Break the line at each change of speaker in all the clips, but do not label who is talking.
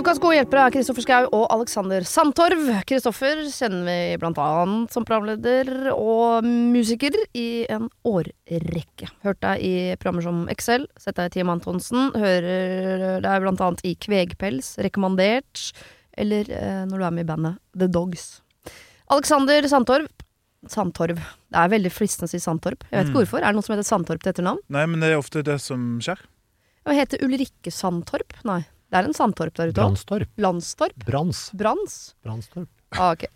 Ukas gode hjelpere er Kristoffer Schau og Alexander Sandtorv. Kristoffer kjenner vi blant annet som programleder og musiker i en årrekke. Hørt deg i programmer som Excel, sett deg i Team Antonsen, hører deg blant annet i Kvegpels, Rekommandert, eller eh, når du er med i bandet The Dogs. Alexander Sandtorv Sandtorv. Det er veldig fristende å si Sandtorp. Jeg vet ikke
Mm.
hvorfor. Er det noen som heter Sandtorp til etternavn?
Nei, men det er ofte det som skjer.
Hva heter Ulrikke Sandtorp? Nei. Det er en Sandtorp der ute òg.
Brannstorp.
Landstorp?
Brans.
Brans?
Brannstorp.
Ah, ok.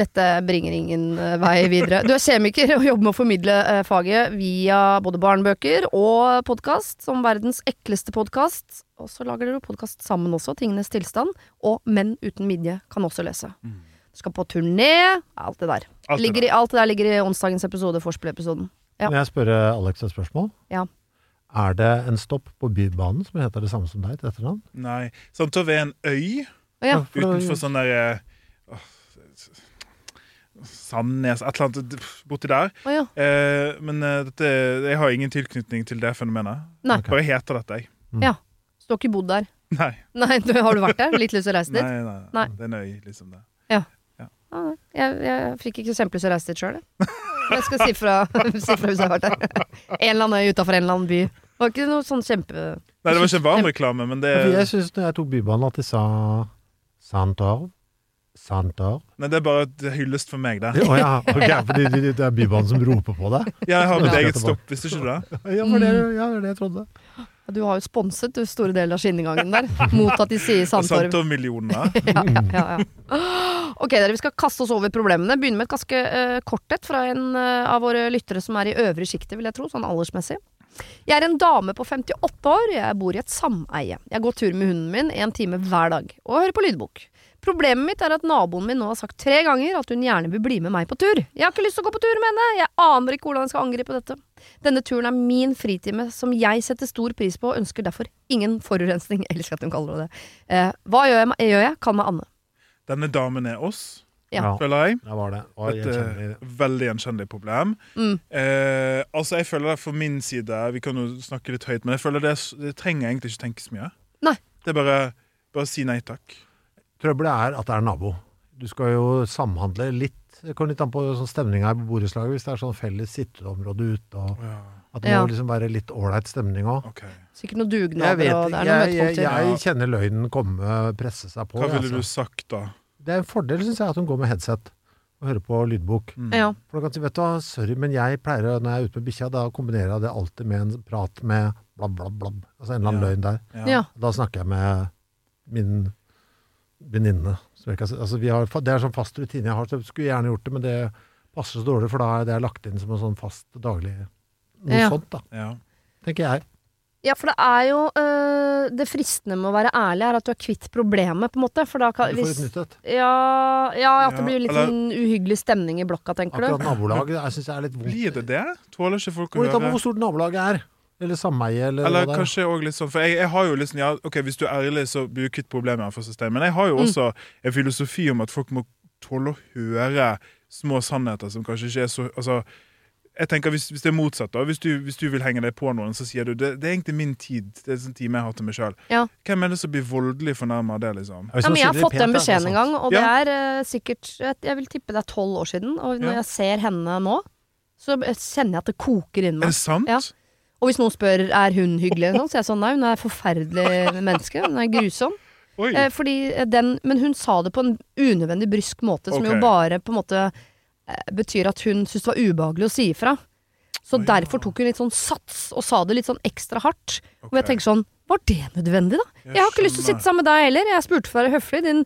Dette bringer ingen eh, vei videre. Du er kjemiker og jobber med å formidle eh, faget via både barnebøker og podkast, som verdens ekleste podkast. Og så lager dere podkast sammen også, Tingenes tilstand. Og Menn uten midje kan også lese. Du skal på turné, alt det der.
Alt det
Ligger i, alt det der ligger i onsdagens episode, Forspill-episoden. Ja.
Kan jeg spørre Alex et spørsmål?
Ja.
Er det en stopp på Bybanen som heter det samme som deg til etternavn?
Nei. Sandtorv er en øy
Å ja.
for
utenfor sånn der eh, Sandnes, et eller annet borti der.
Oh, ja.
Eh, men eh, dette, jeg har ingen tilknytning til det fenomenet.
Nei.
Bare heter dette, jeg.
Så du har ikke bodd der?
Nei.
Nei, du, har du vært der? Litt lyst til å reise dit?
nei,
Nei.
Det er en øy, liksom. det.
Ja. ja. jeg, jeg fikk ikke så til å reise dit sjøl, jeg. Jeg skal si fra, si fra hvis jeg har vært der. En eller annen øy utafor en eller annen by. Det var ikke noe sånn kjempe
Nei, det var ikke varm reklame, men det,
Jeg syns når jeg tok Bybanen at de sa Santorv. Santorv.
nei, det er bare et hyllest for meg, det.
Å ja, ok, fordi det det er Bybanen som roper på deg?
Jeg har mitt
Ja.
eget stopp, visste ikke du det?
Ja, for det, ja, det er det jeg trodde.
Du har jo sponset du, store deler av skinnegangen der, mot at de sier Sandtorv.
Sandtorv-millionene.
Ja, ja, ja. Ok, dere, vi skal kaste oss over problemene. Begynne med et ganske uh, kort et fra en uh, av våre lyttere som er i øvre sjiktet, vil jeg tro, sånn aldersmessig. Jeg er en dame på 58 år, jeg bor i et sameie. Jeg går tur med hunden min en time hver dag, og hører på lydbok. Problemet mitt er at naboen min nå har sagt tre ganger at hun gjerne vil bli med meg på tur. Jeg har ikke lyst til å gå på tur med henne, jeg aner ikke hvordan jeg skal angripe dette. Denne turen er min fritime som jeg setter stor pris på og ønsker derfor ingen forurensning. Jeg elsker at hun kaller det det. Eh, hva gjør jeg? Gjør jeg? Kall meg Anne.
Denne damen er oss,
Ja.
føler jeg.
Det var det. Og jeg
Et eh, veldig gjenkjennelig problem.
Mm.
Eh, altså, jeg føler det for min side Vi kan jo snakke litt høyt, men jeg føler det, det trenger egentlig ikke tenke så mye.
Nei.
Det er bare, bare si nei takk.
Trøbbelet er at det er nabo. Du skal jo samhandle litt. Det kommer litt an på sånn stemninga i borettslaget. Hvis det er sånn felles sitteområde ute, og
Ja,
at det
Ja.
må liksom være litt ålreit stemning òg.
ok.
Sikkert noen
Jeg
dugnader,
vet
og det er noen
Jeg, jeg,
møtepunkter.
jeg kjenner løgnen komme, presse seg på.
Hva
ville
ville du
altså.
sagt da?
Det er en fordel, syns jeg, at hun går med headset og hører på lydbok.
Mm.
Ja.
For da kan du si, vet du hva, sorry, men jeg pleier, når jeg er ute med bikkja, da kombinerer jeg det alltid med en prat med blabb, blabb, blabb. Altså en eller annen
Ja.
løgn der. Da snakker jeg med min venninne. Så jeg kan si- Altså, har, det er sånn fast rutine jeg har, så jeg skulle gjerne gjort det, men det passer så dårlig, for da er det lagt inn som en sånn fast daglig Noe
Ja.
sånt, da,
Ja.
tenker jeg.
Ja, for det er jo øh, Det fristende med å være ærlig er at du er kvitt problemet, på en måte. For da kan
Du får
hvis,
nytt
ja, ja, at det blir litt
eller-
sånn uhyggelig stemning i blokka, tenker
Akkurat
du?
nabolaget syns jeg er litt vondt.
Blir det det? Tåler ikke folk å høre?
hvor stort nabolaget er. Eller sameie, eller,
Eller
hva det er.
kanskje også litt sånn For jeg, jeg har jo liksom ja, Ok, hvis du er ærlig, så blir du kvitt problemet. For system. Men jeg har jo
Mm.
også en filosofi om at folk må tåle å høre små sannheter som kanskje ikke er så Altså jeg tenker hvis, hvis det er motsatt, da. Hvis du, hvis du vil henge deg på noen, så sier du det, det er egentlig min tid. Det er en sånn time jeg har til meg sjøl.
Ja.
Hvem er det som blir voldelig fornærma av det, liksom?
Ja, men jeg har fått den
er
beskjeden en gang, og det er uh, sikkert Jeg vil tippe det er tolv år siden, og når
Ja.
jeg ser henne nå, så kjenner jeg at det koker inni
Er det sant?
Og hvis noen spør er hun hyggelig, sånn, så er jeg sånn nei, hun er et forferdelig menneske. Hun er grusom. Eh, fordi den, men hun sa det på en unødvendig brysk måte, som
okay.
jo bare på en måte eh, betyr at hun syntes det var ubehagelig å si ifra. Så
Å, ja.
derfor tok hun litt sånn sats, og sa det litt sånn ekstra hardt. Og jeg tenker sånn, var det nødvendig, da? Jeg, har ikke lyst til å sitte sammen med deg heller. Jeg spurte for å være høflig, din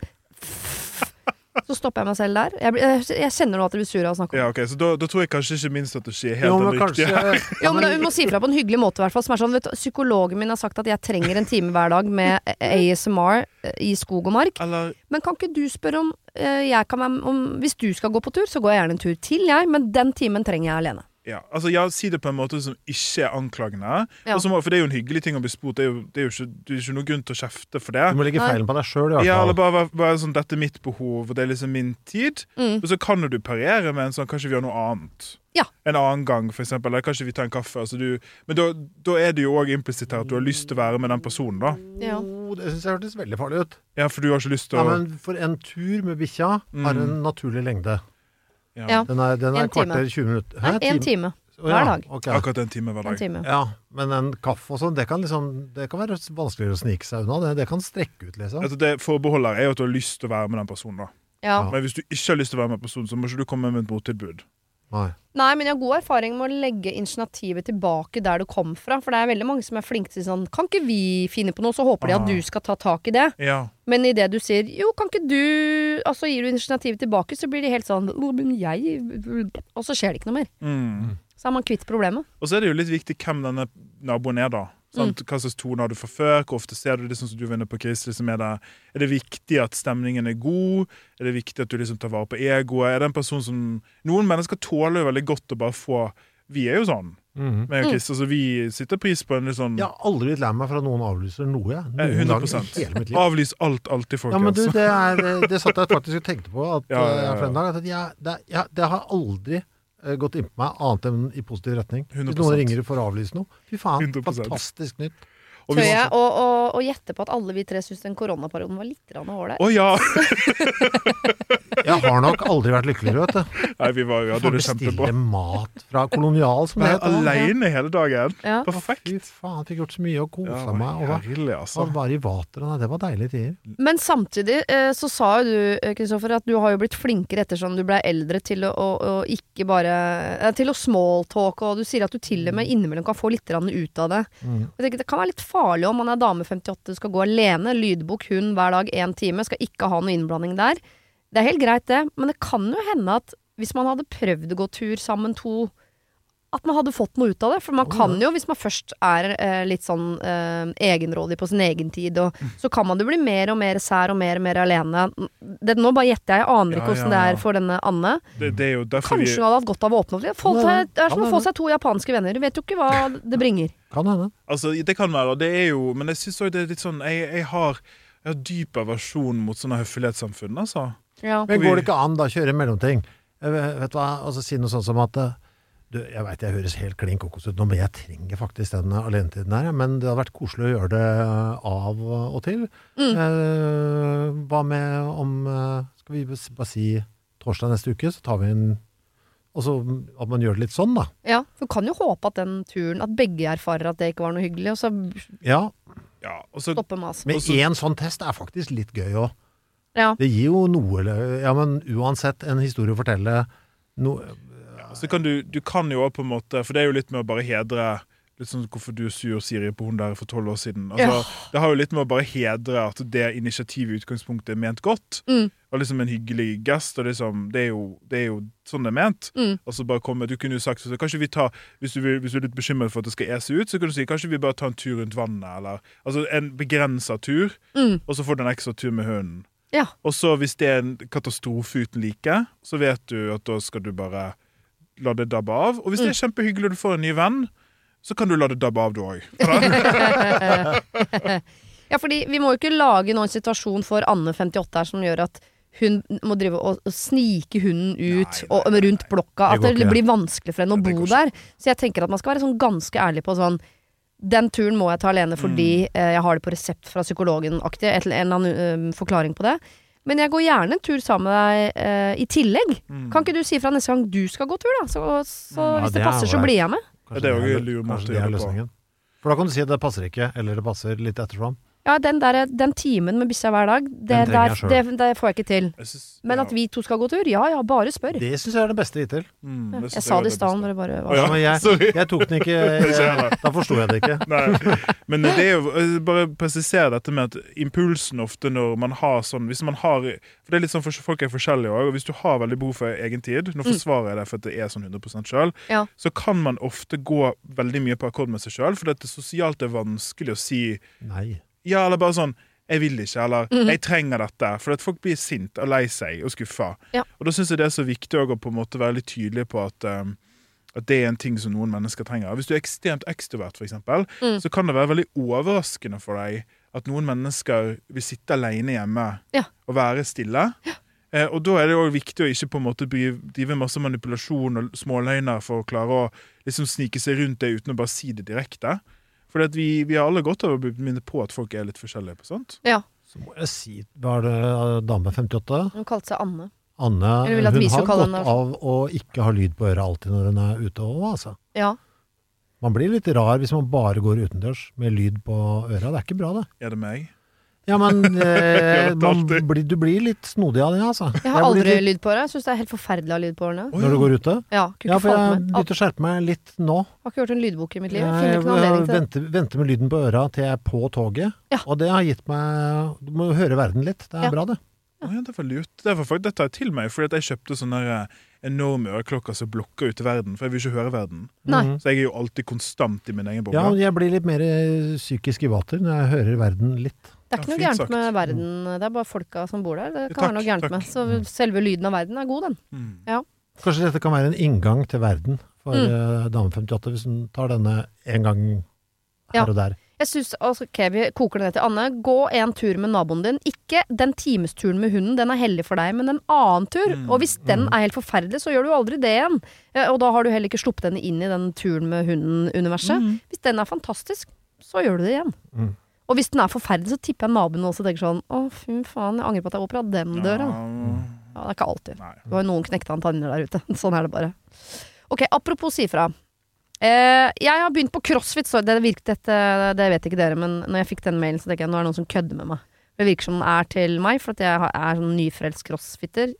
Så stopper jeg meg selv der. Jeg, blir- jeg, kjenner nå at jeg blir sur av å snakke om
Ja, ok, Så da, da tror jeg kanskje ikke min strategi er helt
Jo,
den
men
riktige.
kanskje
Jo, men Hun må si fra på en hyggelig måte. i hvert fall som er sånn, vet, Psykologen min har sagt at jeg trenger en time hver dag med ASMR eh, i skog og mark.
Eller
Men kan ikke du spørre om eh, jeg kan være om, Hvis du skal gå på tur, så går jeg gjerne en tur til, jeg. Men den timen trenger jeg alene.
Ja, altså ja, Si det på en måte som ikke er anklagende.
Ja.
Må, for det er jo en hyggelig ting å bli spurt. Det er jo, det er jo ikke, det er ikke noen grunn til å kjefte for det.
Du må legge feilen på deg sjøl,
Ja, eller
fall.
bare, bare sånn 'Dette er mitt behov, og det er liksom min tid'.
Mm.
Og så kan jo du parere med en sånn 'Kanskje vi gjør noe annet'.
Ja.
En annen gang, eksempel. Eller kanskje vi tar en kaffe. Altså du, men da, da er det jo òg implisitt her at du har lyst til å være med den personen, da.
Ja.
Oh, det syns jeg hørtes veldig farlig ut.
Ja, for du har ikke lyst til
Ja,
å
men for en tur med bikkja har
Mm.
en naturlig lengde.
Ja.
Den er, den er
En time.
kvarter 20 minutter.
Nei, en time
ja,
hver dag.
Okay.
Akkurat en time hver
En
dag.
time.
Ja, men en kaffe og sånn, det kan liksom Det kan være vanskeligere å snike seg unna. Det, det kan strekke ut, liksom.
Altså det Forbeholdet er jo at du har lyst til å være med den personen. da
Ja.
Men hvis du ikke har lyst til å være med personen, så må ikke du komme med et mottilbud.
Nei.
Nei, men jeg har god erfaring med å legge initiativet tilbake der du kom fra. For det er veldig mange som er flinke til sånn Kan ikke vi finne på noe? Så håper de at
Ah.
du skal ta tak i det.
Ja.
Men idet du sier jo, kan ikke du Altså gir du initiativet tilbake, så blir de helt sånn men jeg Og så skjer det ikke noe mer.
Mm.
Så er man kvitt problemet.
Og så er det jo litt viktig hvem denne naboen er, da.
Mm.
Hva slags tone har du fra før? Hvor ofte ser du det sånn som du var inne på, Chris? Liksom er, det, er det viktig at stemningen er god? Er det viktig at du liksom tar vare på egoet? Er det en person som Noen mennesker tåler jo veldig godt å bare få Vi er jo sånn,
Mm
meg og Chris. Altså, vi sitter pris på en litt sånn
Jeg har aldri blitt lei meg for at noen avlyser noe, jeg.
Eh,
Noen
100
gang i hele mitt liv.
Avlys alt alltid,
Ja, men du, det, er, det satt jeg faktisk og tenkte på at,
Ja, ja, ja.
eh, dag. At jeg, det, jeg, det har aldri gått innpå meg annet enn i positiv retning. Hvis
100%.
noen ringer for å avlyse noe. Fy faen,
100%.
fantastisk nytt.
Og
Tør jeg å, gjette på at alle vi tre syns den koronaperioden var litt ålreit?
Å ja!
Jeg har nok aldri vært lykkeligere, vet du.
Nei, vi, var, vi hadde
Får
det kjempebra.
bestille mat fra Kolonial, som det heter.
Aleine hele dagen.
Ja.
Perfekt.
Fy faen, fikk gjort så mye og kosa
Ja,
meg. Og var,
herlig, altså.
var bare i vater. Nei, det var deilige tider.
Men samtidig eh, så sa jo du, eh, Kristoffer, at du har jo blitt flinkere ettersom du ble eldre til å, å, å ikke bare eh, Til å smalltalke, og du sier at du til og med innimellom kan få litt ut av det.
Mm.
Jeg tenker Det kan være litt farlig om man er dame 58, skal gå alene, lydbok, hund hver dag én time, skal ikke ha noe innblanding der. Det er helt greit, det, men det kan jo hende at hvis man hadde prøvd å gå tur sammen to, at man hadde fått noe ut av det. For man kan jo, hvis man først er eh, litt sånn eh, egenrådig på sin egen tid, og, så kan man jo bli mer og mer sær og mer og mer alene. Det, nå bare gjetter jeg, jeg aner
Ja,
ikke hvordan
ja,
det er for denne Anne.
Det, det er jo
Kanskje
vi
hun hadde hatt godt av å åpne opp. Det er som å få seg to japanske venner. Du vet jo ikke hva det bringer.
Kan hende.
Altså, det kan være, og det er jo Men jeg syns òg det er litt sånn Jeg, jeg, har, jeg har dyp aversjon mot sånne høflighetssamfunn, altså.
Ja.
Men går det ikke an, da, kjøre mellomting? Jeg vet vet du hva, altså si noe sånt som at eh, du, Jeg veit jeg høres helt klin kokos ut nå, men jeg trenger faktisk den alenetiden her. Men det hadde vært koselig å gjøre det eh, av og til.
Mm.
Eh, hva med om eh, Skal vi bare si torsdag neste uke, så tar vi en Og så at man gjør det litt sånn, da.
Ja, for du kan jo håpe at den turen At begge erfarer at det ikke var noe hyggelig, og så
Ja,
Ja, og så
stopper maset.
men én sånn test er faktisk litt gøy òg.
Ja.
Det gir jo noe Ja, men uansett en historie å fortelle no,
Så kan du, du kan jo òg på en måte For det er jo litt med å bare hedre Litt sånn hvorfor du er sur, Siri, på hun der for tolv år siden. Altså, Det har jo litt med å bare hedre at det initiativet i utgangspunktet er ment godt.
Mm.
Og liksom en hyggelig gest. Og liksom, det, er jo, det er jo sånn det er ment.
Mm.
Og så bare komme, Du kunne jo sagt så, kanskje vi tar, hvis du, vil, hvis du er litt bekymret for at det skal ese ut, så kan du si kanskje vi bare tar en tur rundt vannet. Eller, altså En begrensa tur,
Mm.
og så får du en ekstra tur med hunden.
Ja.
Og så hvis det er en katastrofe uten like, så vet du at da skal du bare la det dabbe av. Og hvis det er kjempehyggelig og du får en ny venn, så kan du la det dabbe av, du òg.
Ja, fordi vi må jo ikke lage noen situasjon for Anne 58 her som gjør at hun må drive og, og snike hunden ut og, rundt blokka. At det
ikke.
blir vanskelig for henne å bo der. Så jeg tenker at man skal være sånn ganske ærlig på sånn den turen må jeg ta alene fordi mm. jeg har det på resept fra psykologen-aktig. En eller annen uh, forklaring på det. Men jeg går gjerne en tur sammen med deg eh, i tillegg.
Mm.
Kan ikke du si fra neste gang du skal gå tur, da? Så, så
Ja,
hvis
det
det
er
passer, så blir jeg med.
Kanskje
det er jo
det
en lur måte å gjøre det på.
For da kan du si at det passer ikke, eller det passer litt ettersom.
Ja, den, der, den timen med bikkja hver dag, det, der, det, det får jeg ikke til.
Jeg synes-
Men at vi to skal gå tur, ja ja, bare spør.
Det syns jeg er det beste hittil.
Mm, jeg,
Jeg sa det i stad når det bare var
ja.
Jeg, jeg tok den ikke. Da forsto jeg det ikke.
Nei. Men det er jo eh, Bare presisere dette med at impulsen ofte når man har sånn Hvis man har For det er litt sånn for folk er forskjellige òg, og hvis du har veldig behov for egen tid Nå forsvarer jeg det for at det er sånn 100 sjøl,
Ja.
så kan man ofte gå veldig mye på akkord med seg sjøl, for det er sosialt det er vanskelig å si
Nei.
Ja, eller bare sånn jeg vil ikke, eller
Mhm.
'jeg trenger dette'. For at folk blir sint og lei seg og skuffa.
Ja.
Og da syns jeg det er så viktig å på en måte være litt tydelig på at, um, at det er en ting som noen mennesker trenger. Hvis du er ekstremt ekstrovert, eksempel,
Mm.
så kan det være veldig overraskende for deg at noen mennesker vil sitte alene hjemme
Ja.
og være stille. Eh, og da er det òg viktig å ikke på en måte drive masse manipulasjon og småløgner for å klare å liksom snike seg rundt det uten å bare si det direkte. For vi, vi har alle godt av å bli minnet på at folk er litt forskjellige på sånt.
Ja.
Så må jeg si Var det eh, dame 58?
Hun kalte seg Anne.
Anne hun har
gått
godt
henne-
av å ikke ha lyd på øret alltid når hun er ute òg, altså.
Ja.
Man blir litt rar hvis man bare går utendørs med lyd på øra. Det er ikke bra, det.
Er det meg?
Ja, men eh, man blir, du blir litt snodig av det, altså.
Jeg har aldri
litt-
lyd på det. Jeg syns det er helt forferdelig å ha lyd på årene.
Når du går ute?
Ja,
Ja, for jeg.
Jeg
begynte å skjerpe meg litt nå.
har ikke hørt en lydbok i mitt liv. Jeg
Jeg,
jeg
venter, venter med lyden på øra til jeg er på toget.
Ja.
Og det har gitt meg Du må høre verden litt. Det er
Ja.
bra, det.
Ja, det var lurt. Derfor, faktisk- dette jeg til meg, fordi at jeg kjøpte sånne eh, enorme øreklokker som blokker ut verden. For jeg vil ikke høre verden.
Nei.
Mhm.
Så jeg er jo alltid konstant i min egen boble.
Ja, jeg blir litt mer eh, psykisk i vater når jeg hører verden litt.
Det er ikke
Ja,
noe gærent
sagt.
med verden, det er bare folka som bor der. Det
kan
kan være noe
takk,
gærent
takk.
med. Så selve lyden av verden er god, den.
Mm.
Kanskje dette kan være en inngang til verden for
Mm.
eh, dame 58, hvis hun tar denne en gang her
Ja.
og der.
Jeg synes, altså, ok, Vi koker det ned til Anne. Gå en tur med naboen din. Ikke den timesturen med hunden, den er heldig for deg, men en annen tur.
Mm.
Og hvis den er helt forferdelig, så gjør du aldri det igjen. Eh, Og da har du heller ikke sluppet henne inn i den turen med hunden-universet.
Mm.
Hvis den er fantastisk, så gjør du det igjen. Og hvis den er forferdelig, så tipper jeg naboene også tenker sånn Å, fy faen, jeg angrer på at jeg åpna den døra. Ja, det er ikke alltid.
Nei.
Det var jo noen knekte antenner der ute. Sånn er det bare. Ok, apropos si fra. Eh, jeg har begynt på crossfit, så det, virket et, det vet ikke dere, men når jeg fikk den mailen, så tenker jeg nå er det noen som kødder med meg. Det virker som den er til meg, for at jeg er sånn nyfrelst crossfitter.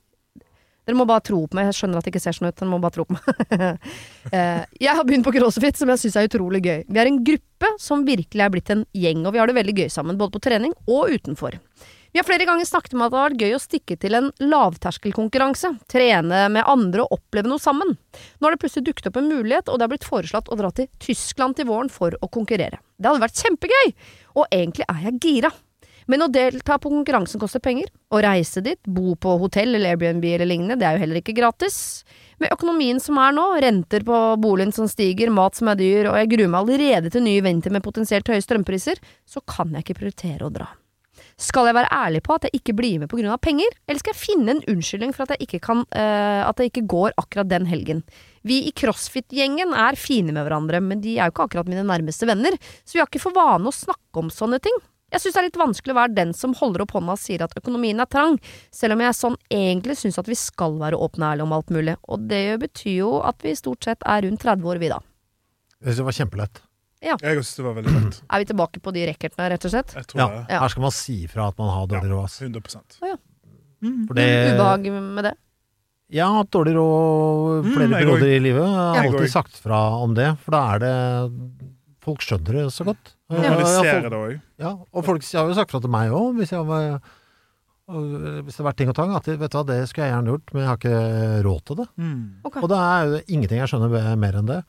Dere må bare tro på meg. Jeg skjønner at det ikke ser sånn ut. Dere må bare tro på meg. eh, jeg har begynt på crossfit, som jeg syns er utrolig gøy. Vi er en gruppe som virkelig er blitt en gjeng, og vi har det veldig gøy sammen. Både på trening og utenfor. Vi har flere ganger snakket om at det har vært gøy å stikke til en lavterskelkonkurranse. Trene med andre og oppleve noe sammen. Nå har det plutselig dukket opp en mulighet, og det har blitt foreslått å dra til Tyskland til våren for å konkurrere. Det hadde vært kjempegøy! Og egentlig er jeg gira. Men å delta på konkurransen koster penger. Å reise dit, bo på hotell eller Airbnb eller lignende, det er jo heller ikke gratis. Med økonomien som er nå, renter på boligen som stiger, mat som er dyr, og jeg gruer meg allerede til nye vinter med potensielt høye strømpriser, så kan jeg ikke prioritere å dra. Skal jeg være ærlig på at jeg ikke blir med pga. penger, eller skal jeg finne en unnskyldning for at jeg ikke, kan, uh, at jeg ikke går akkurat den helgen? Vi i CrossFit-gjengen er fine med hverandre, men de er jo ikke akkurat mine nærmeste venner, så vi har ikke for vane å snakke om sånne ting. Jeg syns det er litt vanskelig å være den som holder opp hånda og sier at økonomien er trang, selv om jeg sånn egentlig syns at vi skal være åpne og ærlige om alt mulig, og det betyr jo at vi stort sett er rundt 30 år, vi da.
Jeg syns det var kjempelett.
Jeg synes det var veldig lett.
Er vi tilbake på de racketene, rett og slett?
Jeg tror
Ja,
det.
Ja.
her skal man si fra at man har dårlig råd. ass.
100
For det,
Ubehag med det?
Jeg har hatt dårlig råd
Mm,
flere perioder i livet. Jeg har alltid sagt fra om det, for da er det Folk skjønner det så godt. Ja, ja,
Normaliserer
folk-
det òg.
Ja, og folk har jo sagt fra til meg òg, hvis, og hvis det har vært ting og tang, at vet du hva, det skulle jeg gjerne gjort, men jeg har ikke råd til det.
Mm.
Okay.
Og det er jo ingenting jeg skjønner mer enn det.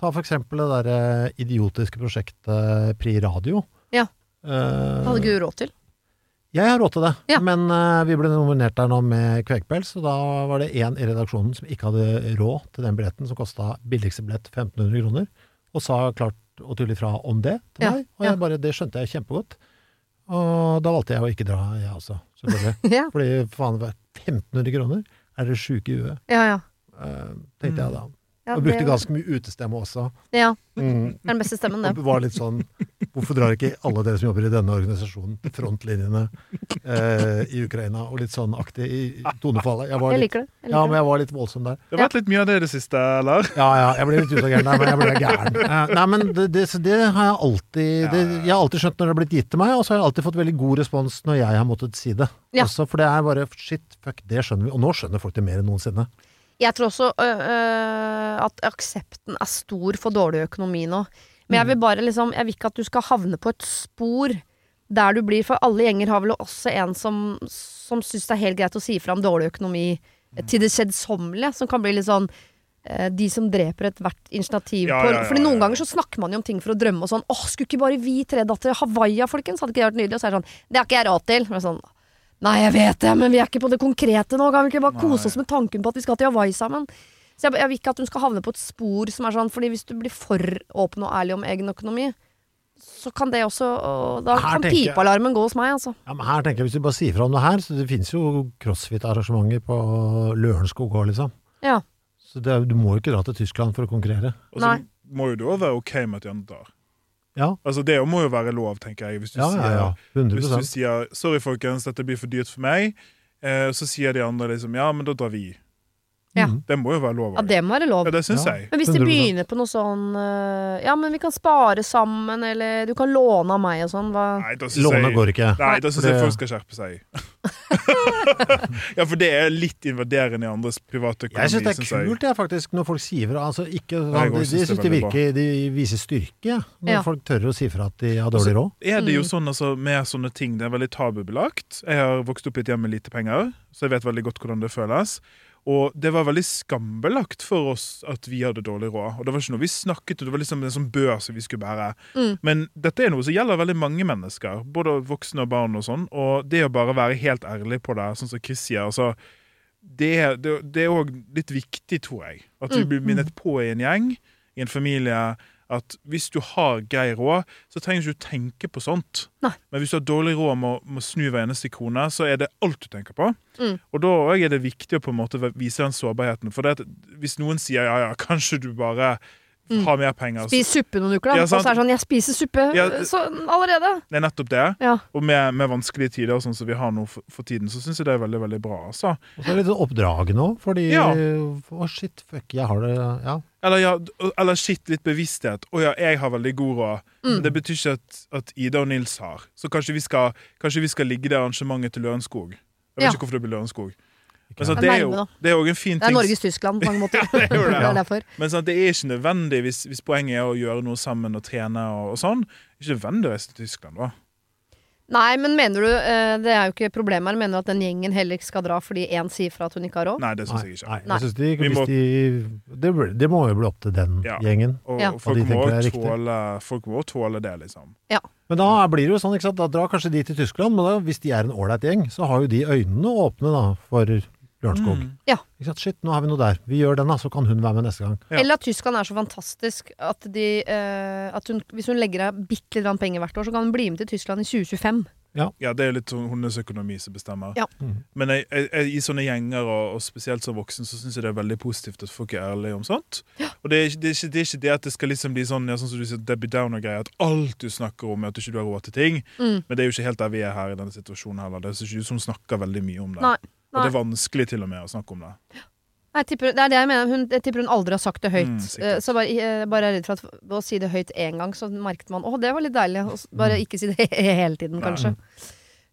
Ta for eksempel det der eh, idiotiske prosjektet Pri Radio.
Ja. Uh, hadde ikke du råd til?
jeg har råd til det,
Ja.
men uh, vi ble nominert der nå med Kvegpels, og da var det én i redaksjonen som ikke hadde råd til den billetten, som kosta billigste billett 1500 kroner, og sa klart og tulle fra om det til
Ja,
meg. Og
ja.
bare, det skjønte jeg kjempegodt. Og da valgte jeg å ikke dra, jeg også, selvfølgelig.
Ja,
Fordi faen, det var 1500 kroner? Er dere sjuke i huet?
ja. ja.
Uh, tenkte jeg da.
Ja,
Og brukte ganske mye utestemme også.
Ja,
Mm.
det er den beste stemmen,
Og
det.
var litt sånn Hvorfor drar ikke alle dere som jobber i denne organisasjonen til frontlinjene eh, i Ukraina? Og litt sånn aktig i tonefallet. Jeg var
Jeg
litt,
liker det. Jeg
ja, men jeg var litt voldsom der.
Det har vært litt mye av det i det siste, eller?
Ja, ja, jeg ble litt utagerende der, men jeg ble gæren. Eh, Nei, men det, det, det har jeg alltid det, Jeg har alltid skjønt når det har blitt gitt til meg, og så har jeg alltid fått veldig god respons når jeg har måttet si det.
Ja.
Også, for det er bare shit, fuck, det skjønner vi. Og nå skjønner folk det mer enn noensinne.
Jeg tror også øh, øh, at aksepten er stor for dårlig økonomi nå. Men jeg vil
Mm.
bare liksom Jeg vil ikke at du skal havne på et spor der du blir For alle gjenger har vel også en som, som syns det er helt greit å si fra om dårlig økonomi
Mm.
til det kjedsommelige, som kan bli litt sånn de som dreper ethvert initiativ
Ja,
på
ja, ja,
Fordi noen ganger så snakker man jo om ting for å drømme og sånn Åh, skulle ikke bare vi tre datter til Hawaii, folkens? Hadde ikke det vært nydelig? Og så er det sånn Det har ikke jeg råd til. Men sånn Nei, jeg vet det, men vi er ikke på det konkrete nå. Kan vi ikke bare kose oss med tanken på at vi skal til Hawaii sammen? Så jeg, jeg vil ikke at hun skal havne på et spor som er sånn Fordi hvis du blir for åpen og ærlig om egen økonomi, så kan det også Da
Her
kan pipealarmen gå hos meg, altså.
Ja, men her tenker jeg, Hvis du bare sier fra om det her, så det finnes jo crossfit-arrangementer på Lørenskog òg, liksom.
Ja.
Så det, du må jo ikke dra til Tyskland for å konkurrere.
Og så
Nei.
må jo det òg være ok med at de andre drar.
Ja,
Altså, det må jo være lov, tenker jeg. Hvis du,
ja, ja. ja.
Sier, hvis du sier 'sorry, folkens, dette blir for dyrt for meg', eh, så sier de andre liksom 'ja, men da drar vi'.
Ja.
Mm.
Det må jo være lov.
Ja, det må være lov.
ja, det syns
Ja.
jeg.
Men hvis de begynner på noe sånn øh, Ja, men vi kan spare sammen, eller du kan låne av meg og sånn, hva
Nei, da
Låne
jeg,
går ikke.
Nei, da syns
For
jeg folk skal skjerpe seg. ja, for det er litt invaderende i andres private privatøkonomi,
Jeg syns det er kult, jeg, faktisk, når folk sier fra. Altså, ikke,
Jeg
sånn,
også
de,
synes
de
det er
syns det virker De viser styrke, når
Ja.
folk tør å si fra at de har dårlig råd.
er det jo
Mm.
sånn altså, med sånne ting, det er veldig tabubelagt. Jeg har vokst opp i et hjem med lite penger, så jeg vet veldig godt hvordan det føles. Og det var veldig skambelagt for oss at vi hadde dårlig råd. Og det var ikke noe vi snakket og det var liksom en sånn bør som vi skulle bære.
Mm.
Men dette er noe som gjelder veldig mange mennesker, både voksne og barn og sånn. Og det å bare være helt ærlig på det, sånn som Chris sier, altså det, er- det, det er òg litt viktig, tror jeg. At vi
Mm.
blir minnet på i en gjeng, i en familie, at hvis du har grei råd, så trenger du ikke tenke på sånt.
Nei.
Men hvis du har dårlig råd med å, med å snu hver eneste krone, så er det alt du tenker på.
Mm.
Og da er det viktig å på en måte vise den sårbarheten. For det at hvis noen sier ja, ja, kanskje du bare
Mm.
Ha mer penger så-
Spis suppe noen uker, da.
Ja,
og så er det sånn Jeg spiser suppe
Ja,
sånn allerede.
Det er nettopp det.
Ja.
Og med, med vanskelige tider sånn som vi har nå for, for tiden, så syns jeg det er veldig veldig bra. Altså.
Og så er det litt oppdragende òg, fordi
Ja.
Å, shit, fuck, jeg har det Ja.
Eller, ja, eller shit, litt bevissthet. Å ja, jeg har veldig god råd.
Mm.
Men det betyr ikke at, at Ida og Nils har. Så kanskje vi skal, kanskje vi skal ligge det arrangementet til Lørenskog. Jeg vet
Ja.
ikke hvorfor det blir Lørenskog. Men så det, er jo, det er jo en fin ting
Det er. Norges Tyskland på mange måter.
det er det,
det
ja.
er.
Men så, det er ikke nødvendig hvis, hvis poenget er å gjøre noe sammen og trene og, og sånn. Ikke nødvendig å reise til Tyskland, da.
Nei, men mener du eh, Det er jo ikke problemet her. Mener du at den gjengen heller ikke skal dra fordi én sier fra at hun ikke har råd?
Nei, det syns jeg ikke.
nei,
Nei.
jeg synes de, hvis
må-
de, det, det må jo bli opp til den
Ja.
gjengen.
Og
Ja.
folk,
de
må
er
tåle, folk må tåle det, liksom.
Men da blir det jo sånn, ikke sant. Da drar kanskje de til Tyskland, men da, hvis de er en ålreit gjeng, så har jo de øynene åpne da, for Lørenskog.
Mm.
Ikke sant? Shit, nå har vi noe der. Vi gjør den, da, så kan hun være med neste gang.
Ja.
Eller at Tyskland er så fantastisk at, de, eh, at hun, hvis hun legger av bitte litt penger hvert år, så kan hun bli med til Tyskland i 2025.
Ja, det er litt sånn hennes økonomi som bestemmer.
Ja.
Mhm.
Men jeg, jeg, jeg, i sånne gjenger, og, og spesielt som voksen, så syns jeg det er veldig positivt at folk er ærlige om sånt. Og det er, ikke- det, er ikke, det er ikke det at det skal liksom bli sånn, ja, sånn som du sier, Debbie Downer-greier, at alt du snakker om, er at du ikke har råd til ting.
Mm.
Men det er jo ikke helt der vi er her i denne situasjonen heller. Det er ikke som snakker veldig mye om det.
Nei,
Og det er vanskelig til og med å snakke om det.
Jeg tipper, det er det jeg mener. Hun, jeg tipper hun aldri har sagt det høyt.
Mm.
Eh, så bare, eh, bare er redd for at ved å si det høyt én gang, så merket man å, det var litt deilig. Og bare ikke si det hele tiden, kanskje.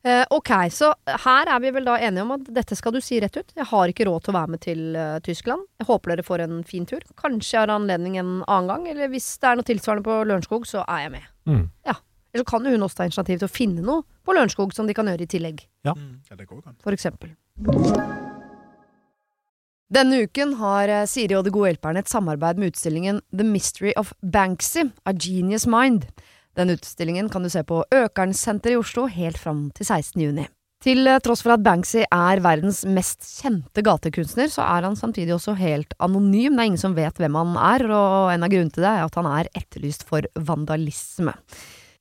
Uh, ok, så her er vi vel da enige om at dette skal du si rett ut. Jeg har ikke råd til å være med til uh, Tyskland. Jeg håper dere får en fin tur. Kanskje jeg har anledning en annen gang. Eller hvis det er noe tilsvarende på Lørenskog, så er jeg med.
Mm.
Eller så kan jo hun også ta initiativ til å finne noe på Lørenskog som de kan gjøre i tillegg.
Ja.
Mm. Ja, det går an.
For eksempel. Denne uken har eh, Siri og De gode hjelperne et samarbeid med utstillingen The Mystery of Banksy, A Genius Mind. Den utstillingen kan du se på Økernsenteret i Oslo helt fram til 16. juni. Til eh, tross for at Banksy er verdens mest kjente gatekunstner, så er han samtidig også helt anonym. Det er ingen som vet hvem han er, og en av grunnene til det er at han er etterlyst for vandalisme.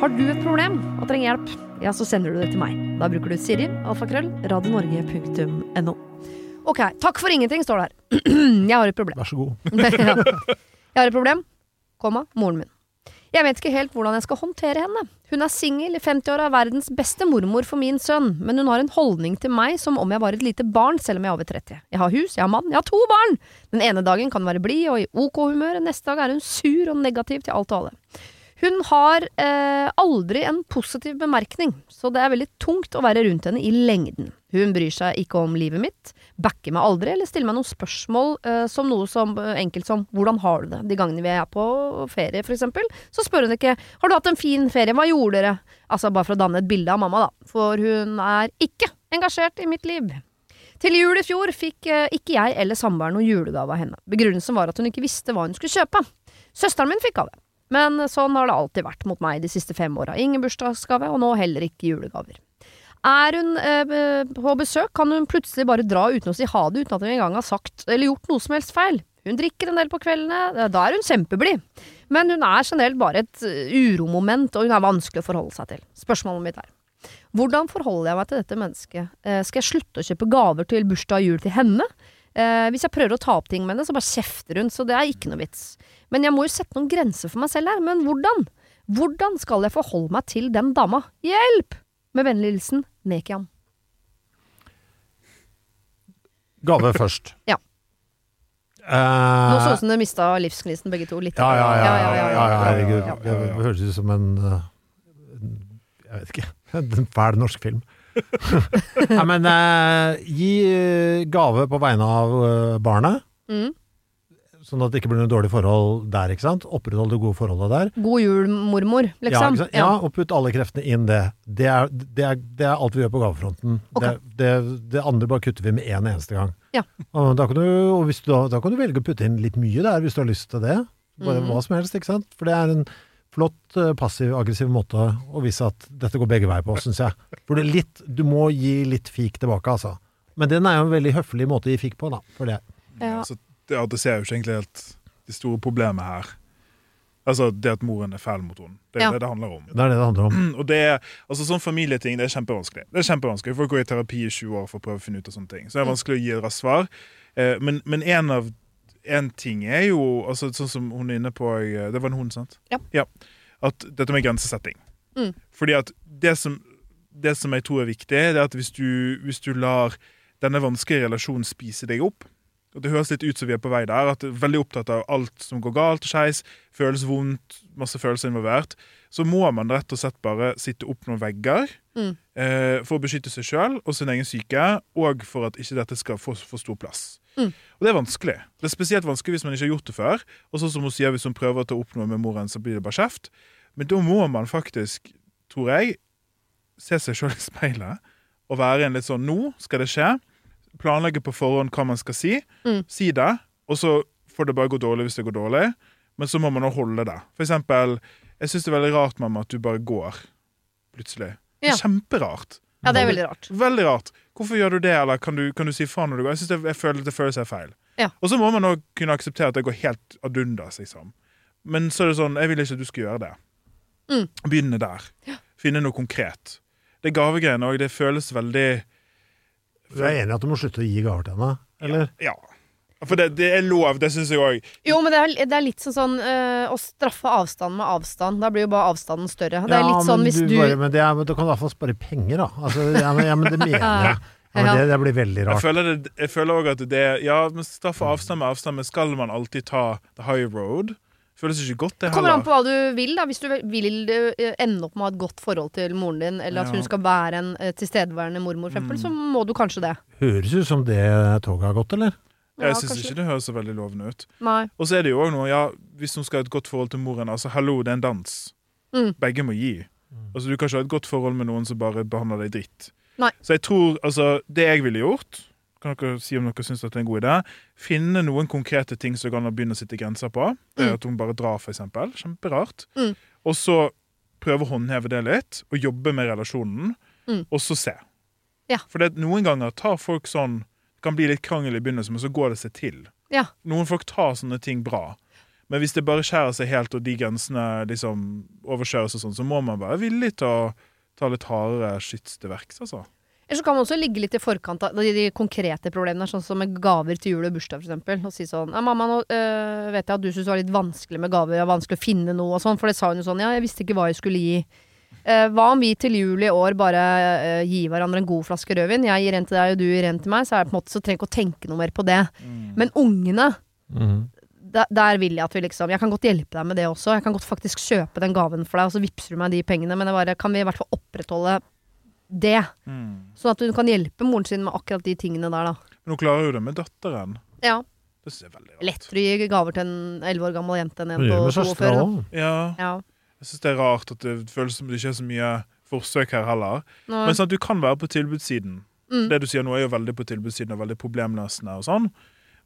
Har du et problem og trenger hjelp, ja, så sender du det til meg. Da bruker du Siri, alfakrøll, radionorge.no. Ok, takk for ingenting, står det her. Jeg har et problem.
Vær så god.
Jeg har et problem, komma, moren min. Jeg vet ikke helt hvordan jeg skal håndtere henne. Hun er singel i 50-åra, verdens beste mormor for min sønn, men hun har en holdning til meg som om jeg var et lite barn, selv om jeg er over 30. Jeg har hus, jeg har mann, jeg har to barn! Den ene dagen kan hun være blid og i ok humør, neste dag er hun sur og negativ til alt og alle. Hun har eh, aldri en positiv bemerkning, så det er veldig tungt å være rundt henne i lengden. Hun bryr seg ikke om livet mitt, backer meg aldri eller stiller meg noen spørsmål uh, som noe som uh, enkelt som 'hvordan har du det?' De gangene vi er på ferie, for eksempel, så spør hun ikke 'har du hatt en fin ferie, hva gjorde dere?' Altså bare for å danne et bilde av mamma, da, for hun er ikke engasjert i mitt liv. Til jul i fjor fikk uh, ikke jeg eller samboeren noen julegave av henne. Begrunnelsen var at hun ikke visste hva hun skulle kjøpe. Søsteren min fikk av det. Men sånn har det alltid vært mot meg de siste fem åra. Ingen bursdagsgave, og nå heller ikke julegaver. Er hun eh, på besøk, kan hun plutselig bare dra uten å si ha det, uten at hun engang har sagt eller gjort noe som helst feil. Hun drikker en del på kveldene, da er hun kjempeblid. Men hun er generelt bare et eh, uromoment, og hun er vanskelig å forholde seg til. Spørsmålet mitt er hvordan forholder jeg meg til dette mennesket? Eh, skal jeg slutte å kjøpe gaver til bursdag og jul til henne? Eh, hvis jeg prøver å ta opp ting med henne, så bare kjefter hun, så det er ikke noe vits. Men jeg må jo sette noen grenser for meg selv her. Men hvordan? Hvordan skal jeg forholde meg til den dama? Hjelp! Med vennlig hilsen Nekian.
Gave først.
Ja.
Eh,
Nå så ut som dere mista livsgnisten begge to. Litt.
ja, ja, ja, ja, ja, ja,
ja.
Det høres ut som en eh, Jeg vet ikke. En fæl norsk film. Nei, men eh, gi eh, gave på vegne av eh, barnet,
Mm.
Sånn at det ikke blir noe dårlig forhold der, ikke sant? Opprettholde det gode forholdet der.
God jul, mormor,
Ja,
liksom.
ikke sant? ja, og putt alle kreftene inn det. Det er, det er, det er alt vi gjør på gavefronten.
Okay.
Det, det, det andre bare kutter vi med én en eneste gang.
Ja.
Og da kan, du, og hvis du, da, kan du velge å putte inn litt mye der, hvis du har lyst til det. Bare
mm.
hva som helst, ikke sant. For det er en flott eh, passiv-aggressiv måte å vise at dette går begge veier på, syns jeg. For det er litt, du må gi litt fik tilbake, altså. Men den er jo en veldig høflig måte å gi fik på, da. For det.
Ja.
Så det adresserer jo ikke egentlig helt det store problemet her. Altså det at moren er fæl mot henne. Det er
Ja.
det det handler om.
Det er det det handler om.
Og det er, altså Sånn familieting det er kjempevanskelig. Det er kjempevanskelig. Folk går i terapi i 20 år for å prøve å finne ut av sånne ting. Så det er vanskelig å gi et raskt svar. Eh, men, men en av en ting er jo altså Sånn som hun er inne på eh, Det var en hund, sant?
Ja.
At dette med grensesetting.
Mm.
Fordi at det som, det som jeg tror er viktig, det er at hvis du, hvis du lar denne vanskelige relasjonen spise deg opp og Det høres litt ut som vi er på vei der. At er veldig opptatt av alt som går galt og skeis. Føles vondt, masse følelser involvert. Så må man rett og slett bare sitte opp noen vegger
Mm.
eh, for å beskytte seg sjøl og sin egen syke, og for at ikke dette skal få for stor plass.
Mm.
Og det er vanskelig. Det er spesielt vanskelig hvis man ikke har gjort det før. Og sånn som hun sier, hvis hun prøver å ta opp noe med moren, så blir det bare kjeft. Men da må man faktisk, tror jeg, se seg sjøl i speilet og være en litt sånn Nå skal det skje. Planlegge på forhånd hva man skal si.
Mm.
Si det, og så får det bare gå dårlig hvis det går dårlig. Men så må man også holde det. For eksempel, jeg syns det er veldig rart, mamma, at du bare går plutselig. Det er kjemperart.
ja, det er veldig rart.
Veldig rart. Hvorfor gjør du det, eller kan du, kan du si faen når du går? Jeg, synes det, jeg føler det føles feil.
Ja.
Og så må man òg kunne akseptere at det går helt ad undas, liksom. Men så er det sånn, jeg vil ikke at du skal gjøre det.
Mm.
Begynne der. Finne noe konkret. det gavegreiene òg, det føles veldig
Du er enig i at du må slutte å gi gaver til henne? Eller?
Ja. For det, det er lov, det syns jeg òg.
Jo, men det er, det er litt sånn, sånn øh, å straffe avstand med avstand. Da blir jo bare avstanden større. Det er litt sånn hvis du,
bare, men, det er, men du kan i hvert fall spare penger, da. Altså, ja, men, ja, men det mener jeg. Ja, men det, det blir veldig
Jeg
rart.
føler, det, jeg føler også at det Ja, men straffe avstand med avstand, men skal man alltid ta the high road? Føles ikke godt, det
Det kommer an på hva du vil. da Hvis du vil øh, ende opp med å ha et godt forhold til moren din, eller at
Ja.
hun skal være en øh, tilstedeværende mormor, for eksempel, så må du kanskje det.
Høres ut som det toget har gått, eller?
Jeg syns ikke det høres så veldig lovende ut.
Nei.
Og så er det jo òg noe, ja, hvis hun skal ha et godt forhold til moren Altså, hallo, det er en dans.
Mm.
Begge må gi. Altså, Du kan ikke ha et godt forhold med noen som bare behandler deg dritt.
Nei.
Så jeg tror, altså, det jeg ville gjort Kan dere si om dere syns det er en god idé? Finne noen konkrete ting som kan begynne å sitte grenser på. Det
Mm.
At hun bare drar, eksempel. Kjemperart.
Mm.
Og så prøve å håndheve det litt, og jobbe med relasjonen,
Mm.
og så se.
Ja.
For det, noen ganger tar folk sånn Det kan bli litt krangel i begynnelsen, men så går det seg til.
Ja.
Noen folk tar sånne ting bra. Men hvis det bare skjærer seg helt, og de grensene liksom overkjøres og sånn, så må man være villig til å ta litt hardere skyts til verks, altså.
Eller så kan man også ligge litt i forkant av de, de konkrete problemene, sånn som med gaver til jul og bursdag, for eksempel. Og si sånn ja, 'Mamma, nå øh, vet jeg at du syns det var litt vanskelig med gaver, det var vanskelig å finne noe og sånn', for det sa hun jo sånn 'Ja, jeg visste ikke hva jeg skulle gi'. Eh, hva om vi til jul i år bare eh, gir hverandre en god flaske rødvin? Jeg gir en til deg, og du gir en til meg. Så er det på en måte så trenger jeg ikke å tenke noe mer på det. Men ungene, der, der vil jeg at vi liksom Jeg kan godt hjelpe deg med det også. Jeg kan godt faktisk kjøpe den gaven for deg, og så vippser du meg de pengene. Men det bare, kan vi i hvert fall opprettholde det? Sånn at hun kan hjelpe moren sin med akkurat de tingene der, da.
Men hun klarer jo det med datteren.
Ja.
Det synes jeg er veldig rart.
Lettere å gi gaver til en elleve år gammel jente enn en på
to år
42.
søstera
da.
òg.
Ja,
Ja.
jeg syns det er rart at det føles som det ikke er så mye forsøk her heller.
Nå,
Men sånn at du kan være på tilbudssiden.
Mm.
Det du sier nå er jo veldig på tilbudssiden og veldig problemløsende og sånn.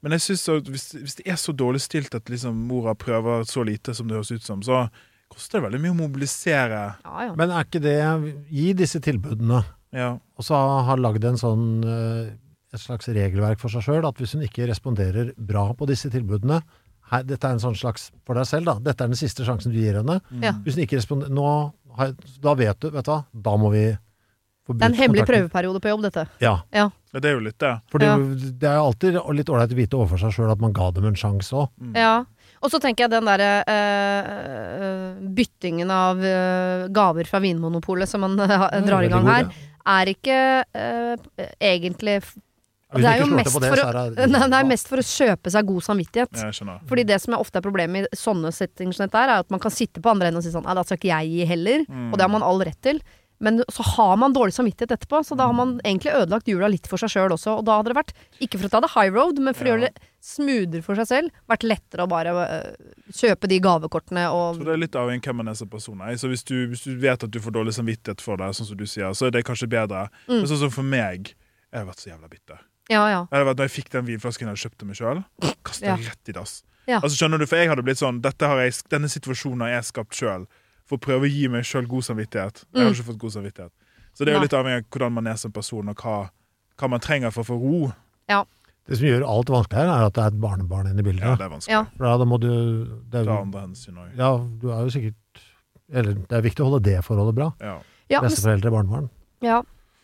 Men jeg synes at hvis, hvis det er så dårlig stilt at liksom mora prøver så lite som det høres ut som, så koster det veldig mye å mobilisere.
ja, ja.
Men er ikke det Gi disse tilbudene,
Ja.
og så har lagd en sånn eh, et slags regelverk for seg sjøl, at hvis hun ikke responderer bra på disse tilbudene her, Dette er en sånn slags for deg selv, da. Dette er den siste sjansen du gir henne.
Mm.
Hvis hun ikke responderer Nå Da vet du, vet du hva, da må vi
Det er en hemmelig
kontakten.
prøveperiode på jobb, dette.
Ja.
ja, det er jo litt det.
For det,
Ja.
det er jo alltid litt ålreit å vite overfor seg sjøl at man ga dem en sjanse òg.
Ja. Og så tenker jeg den derre eh, byttingen av eh, gaver fra Vinmonopolet som man eh, drar i gang her, er ikke egentlig Det er jo mest
det,
for å,
er det
Nei, det er mest for å kjøpe seg god samvittighet. Fordi det som er ofte er problemet i sånne er, er at man kan sitte på andre enden og si sånn Nei, da skal ikke jeg gi heller.
Mm.
Og det har man all rett til. Men så har man dårlig samvittighet etterpå, så da har man egentlig ødelagt jula litt for seg sjøl også. Og da hadde det vært, ikke for å ta det high road, men for å gjøre det smoothere for seg selv, vært lettere å bare øh, kjøpe de gavekortene og
Så det er litt avhengig av hvem man er som person. Så hvis du, hvis du vet at du får dårlig samvittighet for det, sånn som du sier, så er det kanskje bedre.
Mm.
Men sånn som for meg, jeg har vært så jævla bitter.
Ja, ja.
Jeg vært, når jeg fikk den vinflasken jeg hadde kjøpt til meg sjøl, kasta
Ja.
jeg rett i dass.
Ja.
Altså skjønner du, For jeg hadde blitt sånn har jeg, Denne situasjonen har jeg skapt sjøl, for å prøve å gi meg sjøl god samvittighet. Jeg
Mm.
har ikke fått god samvittighet. Så det er jo litt avhengig av hvordan man er som person, og hva, hva man trenger for å få ro.
Det som gjør alt vanskelig her, er at det er et barnebarn inne i bildet.
Ja, det er vanskelig.
Ja.
For da, da må du det er,
andre hensyn òg.
Ja, du er jo sikkert Eller det er viktig å holde det forholdet bra.
Ja.
Ja,
Besteforeldre, barnebarn.
ja.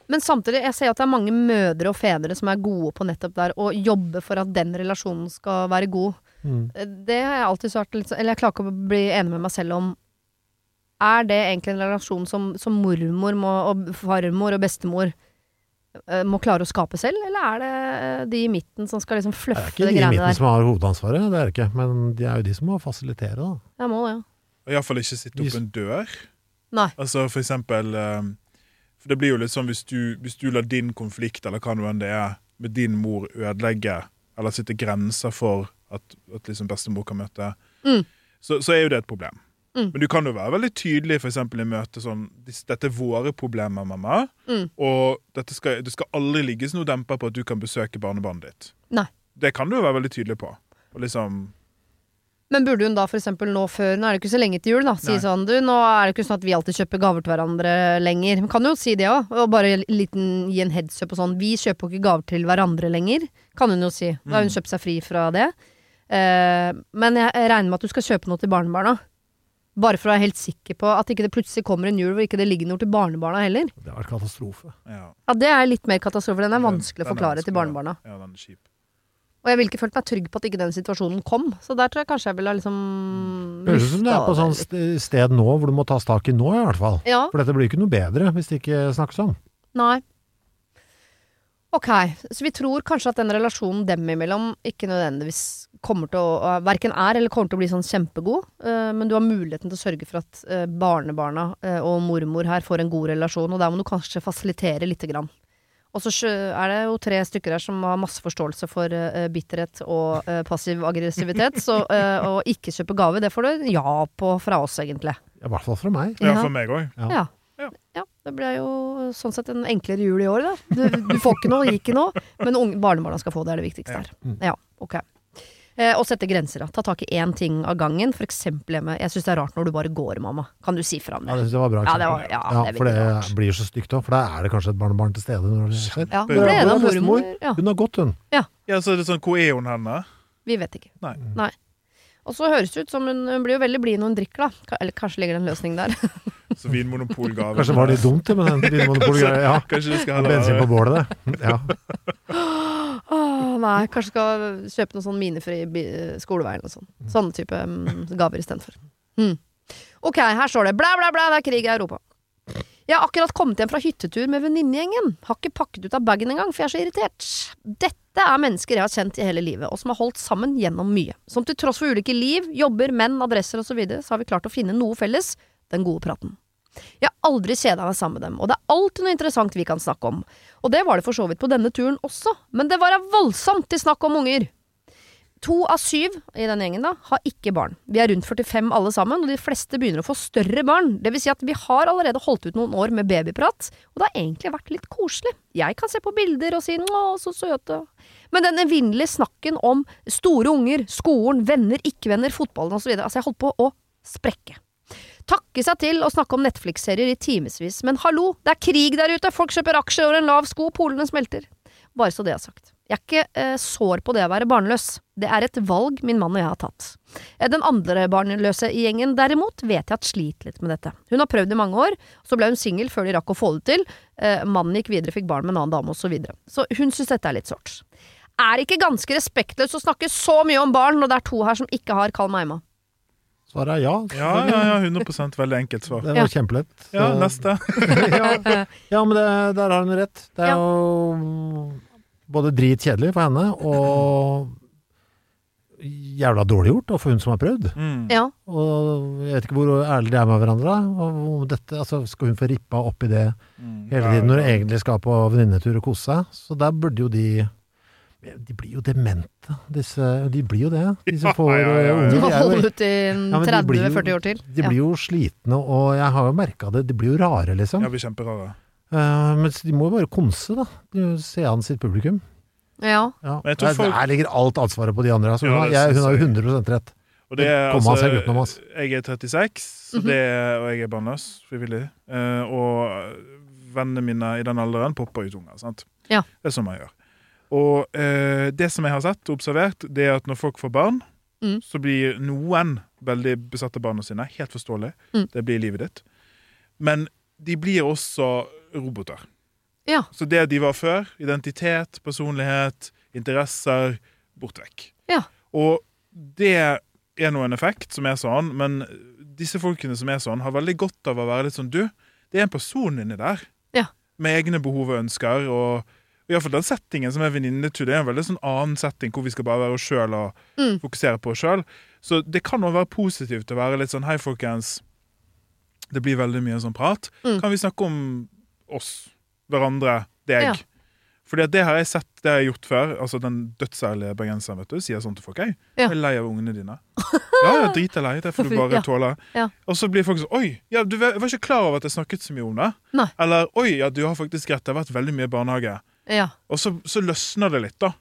men samtidig, jeg ser at det er mange mødre og fedre som er gode på nettopp der å jobbe for at den relasjonen skal være god.
Mm.
Det har jeg alltid svart litt sånn Eller jeg klarer ikke å bli enig med meg selv om Er det egentlig en relasjon som, som mormor må, og farmor og bestemor eh, må klare å skape selv, eller er det eh, de i midten som skal liksom
Det
greiene
der?
Det er ikke
de i midten
der?
som har hovedansvaret, det er det ikke. Men de er jo de som må fasilitere, da.
Jeg må det, ja.
Og iallfall ikke sitte opp en dør.
Nei.
Altså for eksempel eh, For det blir jo litt sånn hvis du, hvis du lar din konflikt, eller hva nå enn det er, med din mor ødelegge, eller sitte grenser for at, at liksom bestemor kan møte,
Mm.
så, så er jo det et problem.
Mm.
Men du kan jo være veldig tydelig for i møte sånn Dette er våre problemer, mamma.
Mm.
Og skal, det skal aldri ligges noe demper på at du kan besøke barnebarnet ditt.
Nei.
Det kan du jo være veldig tydelig på. Liksom
Men burde hun da for eksempel nå før Nå er det ikke så lenge til jul, da. Si
Nei.
sånn Du, nå er det ikke sånn at vi alltid kjøper gaver til hverandre lenger. Hun kan jo si det òg. Og bare liten, gi en headsup og sånn. Vi kjøper jo ikke gaver til hverandre lenger. Kan hun jo si. Da har hun
Mm.
kjøpt seg fri fra det. Eh, men jeg regner med at du skal kjøpe noe til barnebarna. Bare for å være helt sikker på at ikke det plutselig kommer en jul hvor ikke det ligger noe til barnebarna heller.
Det har vært katastrofe.
Ja.
Ja, Det er litt mer katastrofe. Den er vanskelig å
den
forklare til barnebarna.
Ja, den er kjip.
Og jeg ville ikke følt meg trygg på at ikke den situasjonen kom. Så der tror jeg kanskje jeg ville ha liksom
Høres ut som det er på sånn st- sted nå hvor du må tas tak i nå, i hvert fall.
Ja,
For dette blir jo ikke noe bedre hvis det ikke snakkes om.
nei. Ok, så vi tror kanskje at den relasjonen dem imellom ikke nødvendigvis kommer til å Verken er eller kommer til å bli sånn kjempegod, eh, men du har muligheten til å sørge for at eh, barnebarna eh, og mormor her får en god relasjon, og der må du kanskje fasilitere lite grann. Og så er det jo tre stykker her som har masse forståelse for eh, bitterhet og eh, passiv aggressivitet, så eh, å ikke kjøpe gave, det får du ja på fra oss, egentlig.
Ja, I hvert fall fra meg.
Ja,
Ja.
for meg òg.
Ja.
Ja.
Ja.
Det ble jo sånn sett en enklere jul i år, da. Du, du får ikke noe, gir ikke noe, men unge, barnebarna skal få det, er det viktigste her.
Mm.
Ja, ok. Eh, og sette grenser, da. Ta tak i én ting av gangen. For eksempel hjemme. Jeg syns det er rart når du bare går, mamma. Kan du si fra om
Ja,
det?
det synes jeg var bra.
Ja, det var, ja,
Ja,
det
for det
rart.
blir så stygt òg, for da er det kanskje et barnebarn til stede når det skjer.
Ja,
hvor
ble en av mormor? Ja,
Hun har gått, hun.
Ja, så er det sånn, Hvor er hun henne?
vi vet ikke.
Nei.
Og så høres det ut som hun, hun blir jo veldig blid når hun drikker, da. Eller kanskje ligger det en løsning der.
Så Vinmonopolgave.
Kanskje var det litt dumt, det, med den vinmonopolgreia. Ja.
Kanskje det skal
Ja,
heller
Bensin på bålet, det. Ja.
Åh, nei, kanskje skal kjøpe noe sånn minefri skolevei eller noe sånt. Sånne type mm, gaver istedenfor. Mm. Ok, her står det blæ, blæ, blæ, det er krig i Europa. Jeg har akkurat kommet hjem fra hyttetur med venninnegjengen. Har ikke pakket ut av bagen engang, for jeg er så irritert. Dette er mennesker jeg har kjent i hele livet, og som har holdt sammen gjennom mye. Som til tross for ulike liv, jobber, menn, adresser osv., så, videre, så har vi klart å finne noe felles den gode praten. Jeg har aldri kjeda meg sammen med dem, og det er alltid noe interessant vi kan snakke om. Og det var det for så vidt på denne turen også, men det var voldsomt til snakk om unger. To av syv i den gjengen da, har ikke barn. Vi er rundt 45 alle sammen, og de fleste begynner å få større barn. Det vil si at vi har allerede holdt ut noen år med babyprat, og det har egentlig vært litt koselig. Jeg kan se på bilder og si 'å, så søte'. Men den evinnelige snakken om store unger, skolen, venner, ikke-venner, fotballen osv., altså jeg holdt på å sprekke. Takke seg til å snakke om Netflix-serier i timevis, men hallo, det er krig der ute, folk kjøper aksjer over en lav sko, polene smelter. Bare så det er sagt. Jeg er ikke eh, sår på det å være barnløs. Det er et valg min mann og jeg har tatt. Eh, Den andre barnløse i gjengen derimot vet jeg at sliter litt med dette. Hun har prøvd i mange år, så ble hun singel før de rakk å få det til. Eh, mannen gikk videre, fikk barn med en annen dame osv. Så, videre. så hun syns dette er litt sårt. Er det ikke ganske respektløst å snakke så mye om barn når det er to her som ikke har Kall meg Emma?
Svaret er ja.
Ja, ja, ja, 100% veldig enkelt svar.
Det var kjempelett.
Ja, neste.
ja, ja, men det, der har hun rett. Det er
Ja.
jo både dritkjedelig for henne og jævla dårlig gjort for hun som har prøvd.
Mm.
Ja.
Og jeg vet ikke hvor ærlige de er med hverandre. Og dette, altså skal hun få rippa opp i det
Mm.
hele tiden når hun egentlig skal på venninnetur og kose seg? Så der burde jo de De blir jo demente, disse. De blir jo det. De som får
ja, ja, ja.
unger.
Du
de
må holde ut i
Ja, men de blir jo-
30-40 år til.
De blir jo slitne, og jeg har jo merka det. De blir jo rare, liksom.
Ja, vi er kjemperare.
Eh, men de må jo bare konse, da. De Se an sitt publikum.
Ja.
Ja.
Men jeg tror
Der-
folk-
Der ligger alt ansvaret på de andre. Altså, hun, jeg, hun har jo
jeg.
100 rett.
Og det er,
Kommer
altså,
seg utenom, altså.
Jeg er 36, så det, og jeg er barnløs frivillig. Uh, og vennene mine i den alderen popper ut unger. sant?
Ja.
Det er sånn man gjør. Og eh, det som jeg har sett og observert, det er at når folk får barn,
Mm.
så blir noen veldig besatt av barna sine. Helt forståelig.
Mm.
Det blir livet ditt. Men de blir også roboter.
Ja.
Så det de var før, identitet, personlighet, interesser, bort vekk.
Ja.
Og det er nå en effekt som er sånn, men disse folkene som er sånn, har veldig godt av å være litt sånn Du, det er en person inni der.
Ja.
Med egne behov og ønsker. Og iallfall den settingen som er venninnetur, det er en veldig sånn annen setting hvor vi skal bare være oss sjøl og
Mm.
fokusere på oss sjøl. Så det kan også være positivt å være litt sånn Hei, folkens. Det blir veldig mye sånn prat.
Mm.
Kan vi snakke om oss, hverandre, deg?
Ja.
Fordi det har jeg sett, det har jeg gjort før. Altså Den dødsærlige bergenseren vet du, sier sånn til folk. Jeg,
Ja.
jeg er lei av ungene dine. Ja, jeg er er lei. Det får du bare
Ja.
tåle.
Ja.
Og så blir folk sånn Oi, ja, du var var ikke klar over at jeg snakket så mye om det.
Nei.
Eller Oi, ja, du har faktisk rett. Det har vært veldig mye barnehage.
Ja.
Og så, så løsner det litt, da.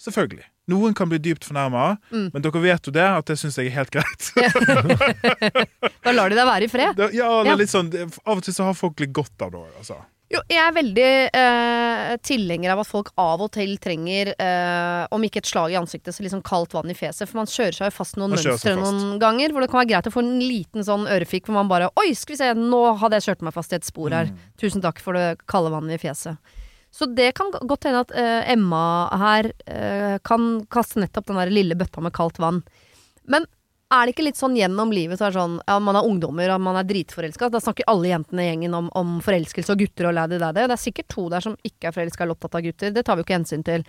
Selvfølgelig. Noen kan bli dypt fornærma,
Mm.
men dere vet jo det, at det syns jeg er helt greit.
Da lar de deg være i fred.
Da, ja, det
Ja.
er litt sånn, Av og til så har folk litt godt av det òg, altså.
Jo, jeg er veldig eh, tilhenger av at folk av og til trenger, eh, om ikke et slag i ansiktet, så liksom kaldt vann i fjeset. For man kjører seg fast noen mønstre noen ganger, hvor det kan være greit å få en liten sånn ørefik hvor man bare Oi, skal vi se, nå hadde jeg kjørt meg fast i et spor her. Tusen takk for det kalde vannet i fjeset. Så det kan go- godt hende at uh, Emma her uh, kan kaste nettopp den der lille bøtta med kaldt vann. Men er det ikke litt sånn gjennom livet så er det sånn Ja, man er ungdommer og man er dritforelska. Da snakker alle jentene i gjengen om, om forelskelse og gutter og daddy. Og det er sikkert to der som ikke er forelska eller opptatt av gutter. Det tar vi jo ikke hensyn til.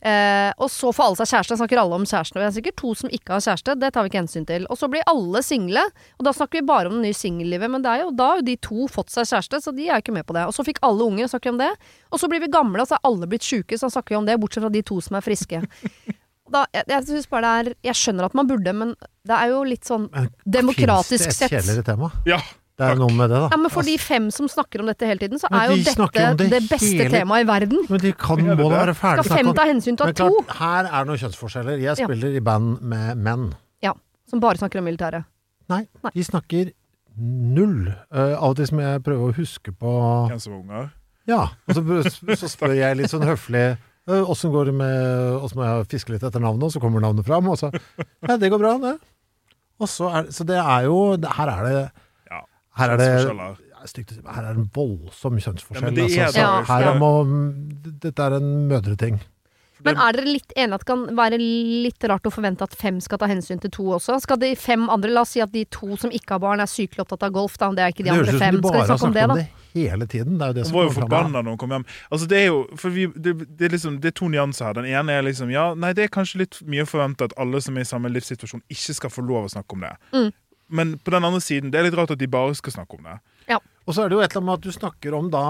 Eh, og så får alle seg kjæreste. Snakker alle om kjæreste. Og det er sikkert to som ikke har kjæreste. Det tar vi ikke hensyn til. Og så blir alle single. Og da snakker vi bare om det nye singellivet. Men det er jo, da har jo de to fått seg kjæreste, så de er ikke med på det. Og så fikk alle unge, og snakker vi om det. Og så blir vi gamle, og så er alle blitt sjuke, så snakker vi om det. Bortsett fra de to som er friske. Da, jeg, jeg synes bare det er Jeg skjønner at man burde, men det er jo litt sånn
Men
Demokratisk
finnes det et kjedeligere tema?
Ja.
Det er noe med det, da.
Ja, men for de fem som snakker om dette hele tiden, så er jo
de
dette det,
det
beste
hele-
temaet i verden.
Men de kan, må
er
da være ferdig
Skal fem ta hensyn til
Men
at to
her er det noen kjønnsforskjeller. Jeg
Ja.
spiller i band med menn.
Ja, som bare snakker om militæret.
Nei,
Nei.
de snakker null. Uh, av og til som jeg prøver å huske på
Hvem som er unger.
Ja, og så, så spør jeg litt sånn høflig «Øh, Åssen går det med Åssen må jeg fiske litt etter navnet, og så kommer navnet fram, og så Ja, det går bra, det. Og så er Så det er jo det- Her er det
Ja.
Her er det stygt å si, her er det en voldsom kjønnsforskjell.
Ja, det er
altså.
Ja.
Her er må, dette er en mødreting.
Men er dere litt enige at det kan være litt rart å forvente at fem skal ta hensyn til to også? Skal de fem andre, la oss si at de to som ikke har barn er sykelig opptatt av golf, da. Det er ikke de
det
andre fem. Skal vi snakke om det, da?
det hele tiden. Det er jo det som
var jo forbanna når hun kom hjem. Altså Det er jo for vi, det, det, er liksom, det er to nyanser her. Den ene er liksom Ja, nei, det er kanskje litt mye å forvente at alle som er i samme livssituasjon, ikke skal få lov å snakke om det.
Mm.
Men på den andre siden, det er litt rart at de bare skal snakke om det. Ja.
Og så er det jo et eller annet med at du snakker om da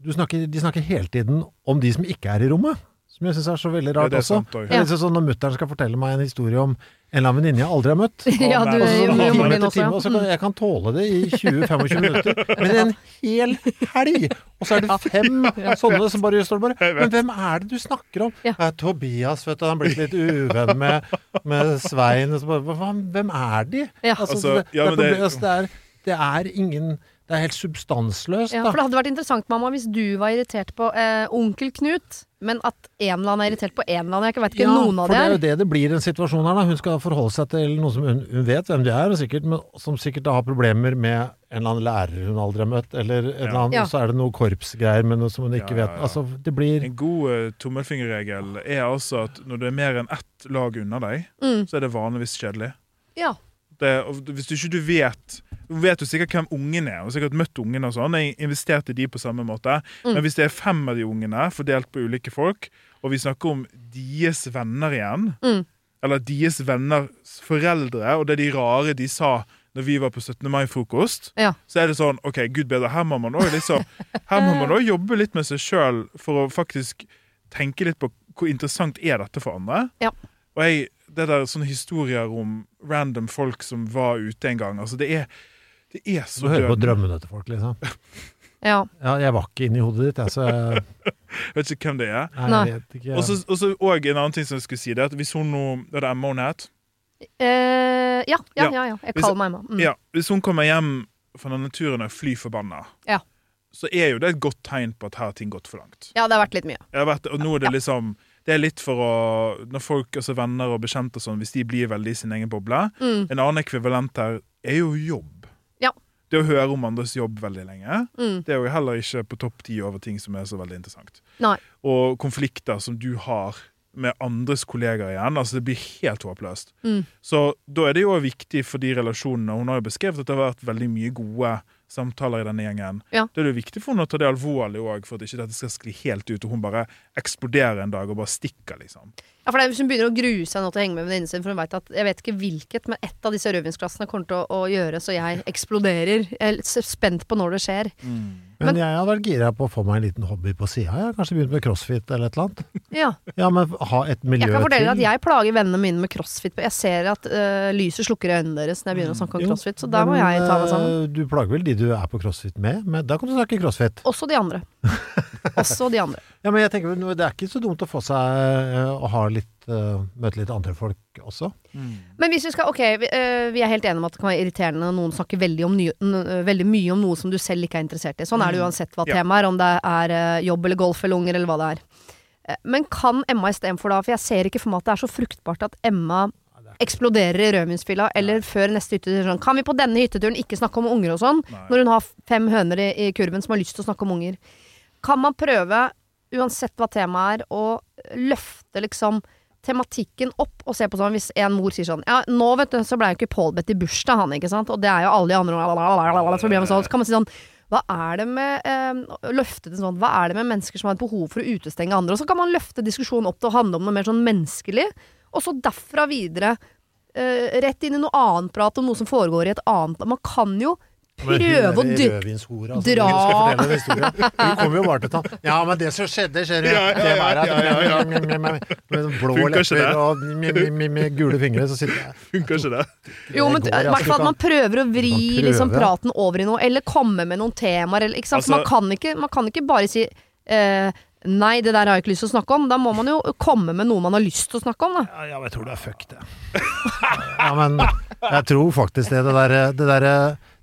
du snakker, De snakker hele tiden om de som ikke er i rommet. Som jeg syns er så veldig
Ja,
rart
det er
også.
sant også.
Det er sånn Når mutter'n skal fortelle meg en historie om en eller annen venninne jeg aldri har møtt.
Ja, du
Og så
gjorde
har
jo moren din også,
og så kan, jeg kan tåle det i 20-25 minutter. Men en hel helg! Og så er det fem sånne som bare står bare Men hvem er det du snakker om?
Ja.
Eh, Tobias, vet du. Han blitt litt uvenn med, med Svein. Og så bare, hvem er de?
Ja.
Altså,
Altså,
det, det, er altså, det, er, det er ingen Det er helt substansløst,
Ja,
da.
for det hadde vært interessant, mamma, hvis du var irritert på eh, onkel Knut, men at en eller annen er irritert på en eller annen. Jeg vet ikke
Ja,
noen av
for det er
er.
jo det det blir en situasjon her. da Hun skal forholde seg til noen som hun, hun vet hvem de er, sikkert, men som sikkert da har problemer med en eller annen lærer hun aldri har møtt, eller en eller annen,
Ja.
så er det noe korpsgreier med noe som hun ikke
Ja, ja,
vet. Altså, det blir
En god uh, tommelfingerregel er altså at når det er mer enn ett lag unna deg,
Mm.
så er det vanligvis kjedelig.
Ja.
Det, og hvis du ikke du vet Du vet jo sikkert hvem ungen er, og sikkert møtt ungen og sånn. Jeg investerte i de på samme måte.
Mm.
Men hvis det er fem av de ungene fordelt på ulike folk, og vi snakker om deres venner igjen,
Mm.
eller deres venners foreldre, og det er de rare de sa når vi var på 17. mai-frokost,
Ja.
så er det sånn OK, gud bedre, her må man òg liksom jobbe litt med seg sjøl for å faktisk tenke litt på hvor interessant er dette for andre.
Ja.
Og jeg, det der sånne historier om random folk som var ute en gang, altså det er det er så
Du hører på drømmene til folk, liksom.
ja.
Ja, jeg var ikke inni hodet ditt, jeg, så jeg,
Vet ikke hvem det er.
nei, jeg vet ikke.
Og så og òg en annen ting som jeg skulle si, det er at hvis hun nå er det Emma hun het?
Eh, ja, ja,
Ja.
ja. Jeg kaller meg Emma. Mm.
Ja, hvis hun kommer hjem fra denne turen og er fly forbanna,
Ja.
så er jo det et godt tegn på at her har ting gått for langt.
ja, det har vært litt mye.
Vært, og nå er det liksom Det er litt for å Når folk, altså venner og bekjente og sånn, hvis de blir veldig i sin egen boble
Mm.
En annen ekvivalent her er jo jobb.
Ja.
Det å høre om andres jobb veldig lenge,
Mm.
det er jo heller ikke på topp ti over ting som er så veldig interessant.
Nei.
Og konflikter som du har med andres kollegaer igjen, altså det blir helt håpløst.
Mm.
Så da er det jo viktig for de relasjonene. Hun har jo beskrevet at det har vært veldig mye gode samtaler i denne gjengen.
Ja.
Det er jo viktig for henne å ta det alvorlig òg, for at ikke dette skal skli helt ut, og hun bare eksploderer en dag og bare stikker, liksom.
Ja, for det er Hvis hun begynner å grue seg nå til å henge med venninnen sin, for hun vet at jeg vet ikke hvilket, men ett av disse rødvinsglassene kommer til å, å gjøre så jeg eksploderer. Jeg er litt spent på når det skjer.
Men jeg hadde vært gira på å få meg en liten hobby på sida. Kanskje begynt med crossfit eller et eller annet.
Ja.
Ja, men ha et miljø til.
Jeg kan fortelle at jeg plager vennene mine med crossfit. Jeg ser at uh, lyset slukker i øynene deres når jeg begynner å snakke om
Jo,
crossfit, så der må jeg ta meg sammen.
eh, Du plager vel de du er på crossfit med? Men da kan du snakke crossfit.
Også de andre. Også de andre.
Ja, men jeg tenker Det er ikke så dumt å få seg eh, å ha litt eh, møte litt andre folk også.
Men hvis vi skal, ok, vi, uh, vi er helt enige om at det kan være irriterende når noen snakker veldig, om ny, n, øh, veldig mye om noe som du selv ikke er interessert i. Sånn er det uansett hva
Ja.
temaet er, om det er uh, jobb eller golf eller unger eller hva det er. Men kan Emma istedenfor da, for jeg ser ikke for meg at det er så fruktbart at Emma eksploderer i rødvinsfylla, eller før neste hyttetur sånn Kan vi på denne hytteturen ikke snakke om unger og sånn?
Nei.
Når hun har fem høner i, i kurven som har lyst til å snakke om unger. Kan man prøve, uansett hva temaet er, å løfte liksom tematikken opp og se på sånn hvis en mor sier sånn Ja, nå vet du, så ble jo ikke Pål bedt i bursdag, han, ikke sant? Og det er jo alle de andre så kan man si sånn hva er det med eh, løfte det sånn, Hva er det med mennesker som har et behov for å utestenge andre? Og så kan man løfte diskusjonen opp til å handle om noe mer sånn menneskelig, og så derfra videre eh, rett inn i noe annet prat om noe som foregår i et annet Man kan jo prøve å
Altså,
dra-
Hun kommer jo bare til å ta Ja, men det som skjedde, ser du.
Ja, ja,
Det var at
ja, ja, ja.
med, blå lepper og med, gule fingre, så sitter jeg
Funker ikke det?
Jo, men i
altså,
hvert fall at man prøver å vri liksom, praten over i noe, eller komme med noen temaer. Eller, ikke sant?
Altså-
man, kan ikke, man kan ikke bare si eh, Nei, det der har jeg ikke lyst til å snakke om. Da må man jo komme med noe man har lyst til å snakke om. Da.
Ja, ja, jeg tror det er fuck, det. Ja, men jeg tror faktisk det. Det derre det der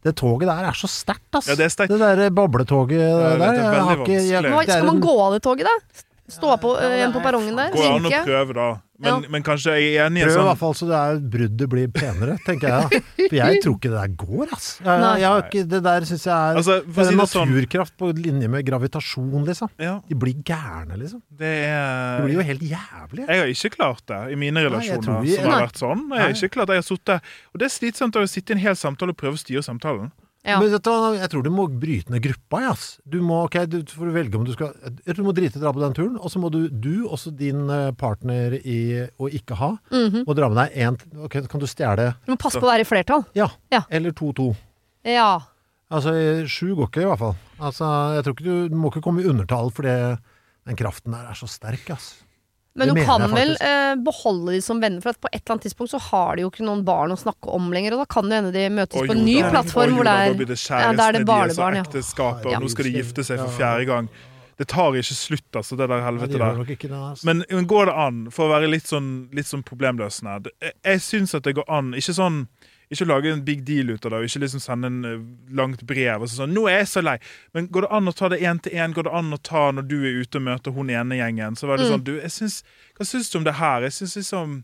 det toget der er så sterkt, ass.
Ja, det er sterkt.
Det der bobletoget
ja,
der.
det er
jeg
veldig
har ikke- jeg-
vanskelig.
Det er
skal man gå av det toget, da? Stå på
Ja,
eh, igjen på
er
perrongen der?
Går an å prøve, da. Men,
Ja.
men kanskje jeg er enig i en
Prøv i hvert
sånn
fall så det er bruddet blir penere, tenker jeg. da. For jeg tror ikke det der går, ass. Jeg, jeg har ikke, det der syns jeg er
Altså, si
naturkraft
det sånn
naturkraft på linje med gravitasjon, liksom.
ja,
De blir gærne, liksom.
Det er
De blir jo helt jævlig.
Jeg har ikke klart det i mine
Nei, jeg
relasjoner
tror vi-
som har
Nei.
vært sånn. Jeg har ikke klart det. Jeg har sittet, og det er slitsomt å sitte i en hel samtale og prøve å styre samtalen.
Ja.
Men du, jeg tror du må bryte ned gruppa, ass. Du må, ok, du får velge om du skal Jeg tror du må drite i å dra på den turen, og så må du, du også din eh, partner i å ikke ha,
Mhm.
må dra med deg én Ok, kan du stjele
Du må passe på å være i flertall.
Ja.
Ja.
Eller to-to.
Ja.
Altså, sju går ikke, i hvert fall. Altså, jeg tror ikke du, du må ikke komme i undertall, for den kraften der er så sterk, ass.
Men du kan vel eh, beholde de som venner, for at på et eller annet tidspunkt så har de jo ikke noen barn å snakke om lenger, og da kan det hende de møtes
Og
på en ny plattform
og
hvor det
da
er
blir det
ja, da er det barnebarn, ja.
og ekteskapet,
Ja,
og nå skal de gifte seg for fjerde gang. Det tar ikke slutt, altså, det der helvete der.
ass.
Men, men går det an, for å være litt sånn, litt sånn problemløsende Jeg, jeg syns at det går an. Ikke sånn ikke lage en big deal ut av det, og ikke liksom sende en eh, langt brev og sånn 'Nå er jeg så lei.' Men går det an å ta det én til én? Går det an å ta når du er ute og møter hun ene gjengen? Så var det
Mm.
sånn du, jeg synes, Hva syns du om det her? Jeg syns liksom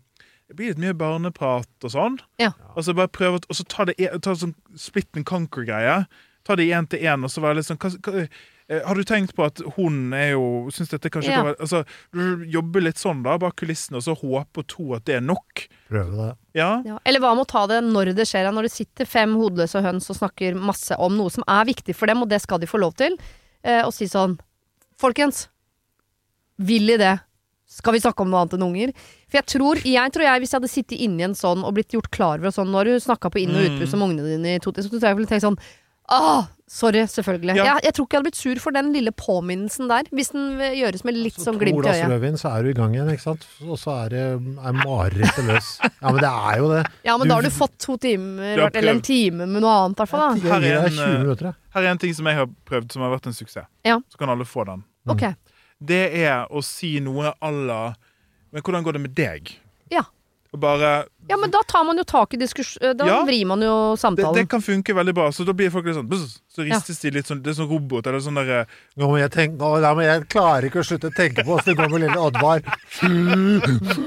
Det blir litt mye barneprat og sånn.
Ja.
Og så bare prøve å- Og så ta det ta sånn split and conquer-greie. Ta det én til én, og så være litt sånn hva, hva, eh, Har du tenkt på at hun er jo Syns dette kanskje
Ja.
kan være Altså, du jobber litt sånn da, bak kulissene, og så håpe og tro at det er nok.
Prøve det.
Ja.
Ja. Eller hva med å ta det når det skjer, når det sitter fem hodeløse høns og snakker masse om noe som er viktig for dem, og det skal de få lov til, eh, og si sånn Folkens, vil i det? Skal vi snakke om noe annet enn unger? For jeg tror, jeg tror jeg, hvis jeg hadde sittet inni en sånn og blitt gjort klar over at sånn, Nå har du snakka på inn- og
Mm.
utpust om ungene dine i to timer, så tror jeg jeg ville tenkt sånn Ah, sorry, selvfølgelig.
Ja.
Jeg, jeg tror ikke jeg hadde blitt sur for den lille påminnelsen der, hvis den gjøres med litt
altså,
sånn glimt i
glass
øyet.
rødvin, så er du i gang igjen, ikke sant? Og så er, det, er marerittet løs. Ja, men det er jo det.
Ja, men
Du-
da har du fått to timer, eller en time med noe annet, i hvert fall.
Her er en,
20
eh. Her er en ting som jeg har prøvd, som har vært en suksess.
Ja.
Så kan alle få den.
Ok.
Det er å si noe à la Men hvordan går det med deg?
Ja.
Og bare
Ja, men da tar man jo tak i diskurs... eh, Da
Ja.
vrir man jo samtalen.
det kan funke veldig bra. Så da blir folk litt sånn bzz, Så
Ja.
ristes de litt sånn Det er sånn robot eller sånn derre
Nå må jeg tenke, nå, nei, men jeg klarer ikke å slutte å tenke på åssen det går med lille Oddvar.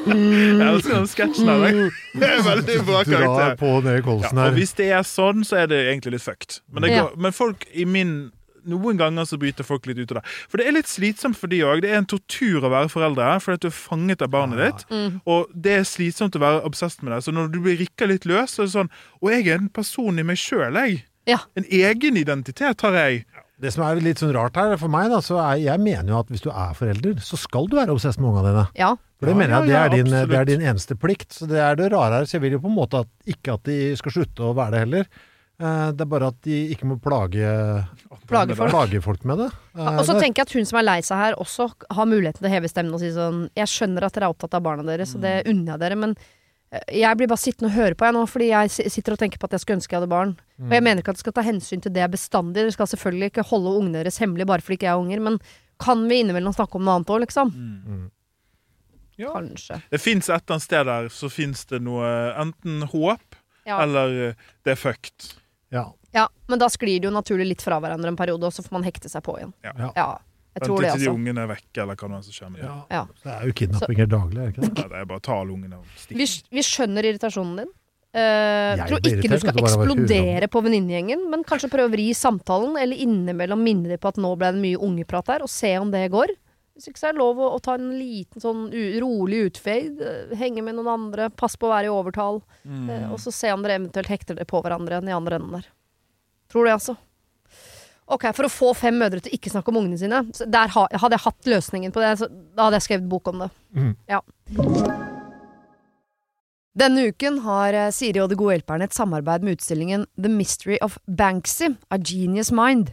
Jeg elsker den sketsjen av deg. Det er veldig bra
karakter.
karakter.
på ned her.
Ja, og hvis det er sånn, så er det egentlig litt fucked. Men, det
Ja.
går, men folk i min noen ganger så bryter folk litt ut av det. For det er litt slitsomt for de òg. Det er en tortur å være foreldre, fordi at du er fanget av barnet
Ja.
ditt.
Mm.
Og det er slitsomt å være obsess med det. Så når du blir rikka litt løs, så er det sånn Og jeg er en person i meg sjøl, jeg.
Ja.
En egen identitet har jeg.
Det som er litt sånn rart her, for meg, da, så er jeg mener jo at hvis du er forelder, så skal du være obsess med ungene dine.
Ja.
For det
Ja,
mener jeg
at
det, er
ja,
din, det er din eneste plikt. Så det er det rare her. Så jeg vil jo på en måte at, ikke at de skal slutte å være det heller. Eh, Det er bare at de ikke må plage,
Plage folk.
plage folk med det. Eh,
Og så
det-
tenker jeg at hun som er lei seg her, også har muligheten til å heve stemmen og si sånn Jeg skjønner at dere er opptatt av barna deres, og
Mm.
det unner jeg dere, men eh, jeg blir bare sittende og høre på jeg nå, fordi jeg sitter og tenker på at jeg skulle ønske jeg hadde barn. Og
Mm.
jeg mener ikke at dere skal ta hensyn til det bestandig. Dere skal selvfølgelig ikke holde ungene deres hemmelig bare fordi ikke jeg har unger, men Kan vi innimellom snakke om noe annet òg, liksom?
Mm.
Ja.
Kanskje.
Det fins et eller annet sted der så fins det noe enten håp
Ja.
eller eh, det er fucked.
Ja.
ja, men da sklir det jo naturlig litt fra hverandre en periode, og så får man hekte seg på igjen.
Ja.
Ja.
Jeg tror det,
Vente til de
altså.
ungene er vekke, eller hva nå som skjer med dem.
Ja.
Ja.
Det er jo kidnappinger daglig, er det ikke det?
Ja, det er bare å ta alle ungene og stikke.
Vi, vi skjønner irritasjonen din. Uh,
Jeg
tror ikke du skal
det
eksplodere på venninnegjengen, men kanskje prøve å vri samtalen, eller innimellom minne dem på at nå ble det mye ungeprat her, og se om det går. Hvis ikke så er det lov å, å ta en liten sånn rolig utfade. eh, Henge med noen andre, pass på å være i overtall.
Mm.
eh, og så se om dere eventuelt hekter det på hverandre i andre enden der. Tror det, altså. Ok, For å få fem mødre til ikke snakke om ungene sine, der ha, hadde jeg hatt løsningen på det. Så da hadde jeg skrevet bok om det.
Mm.
Ja. Denne uken har eh, Siri og De gode hjelperne et samarbeid med utstillingen The Mystery of Banksy, A Genius Mind.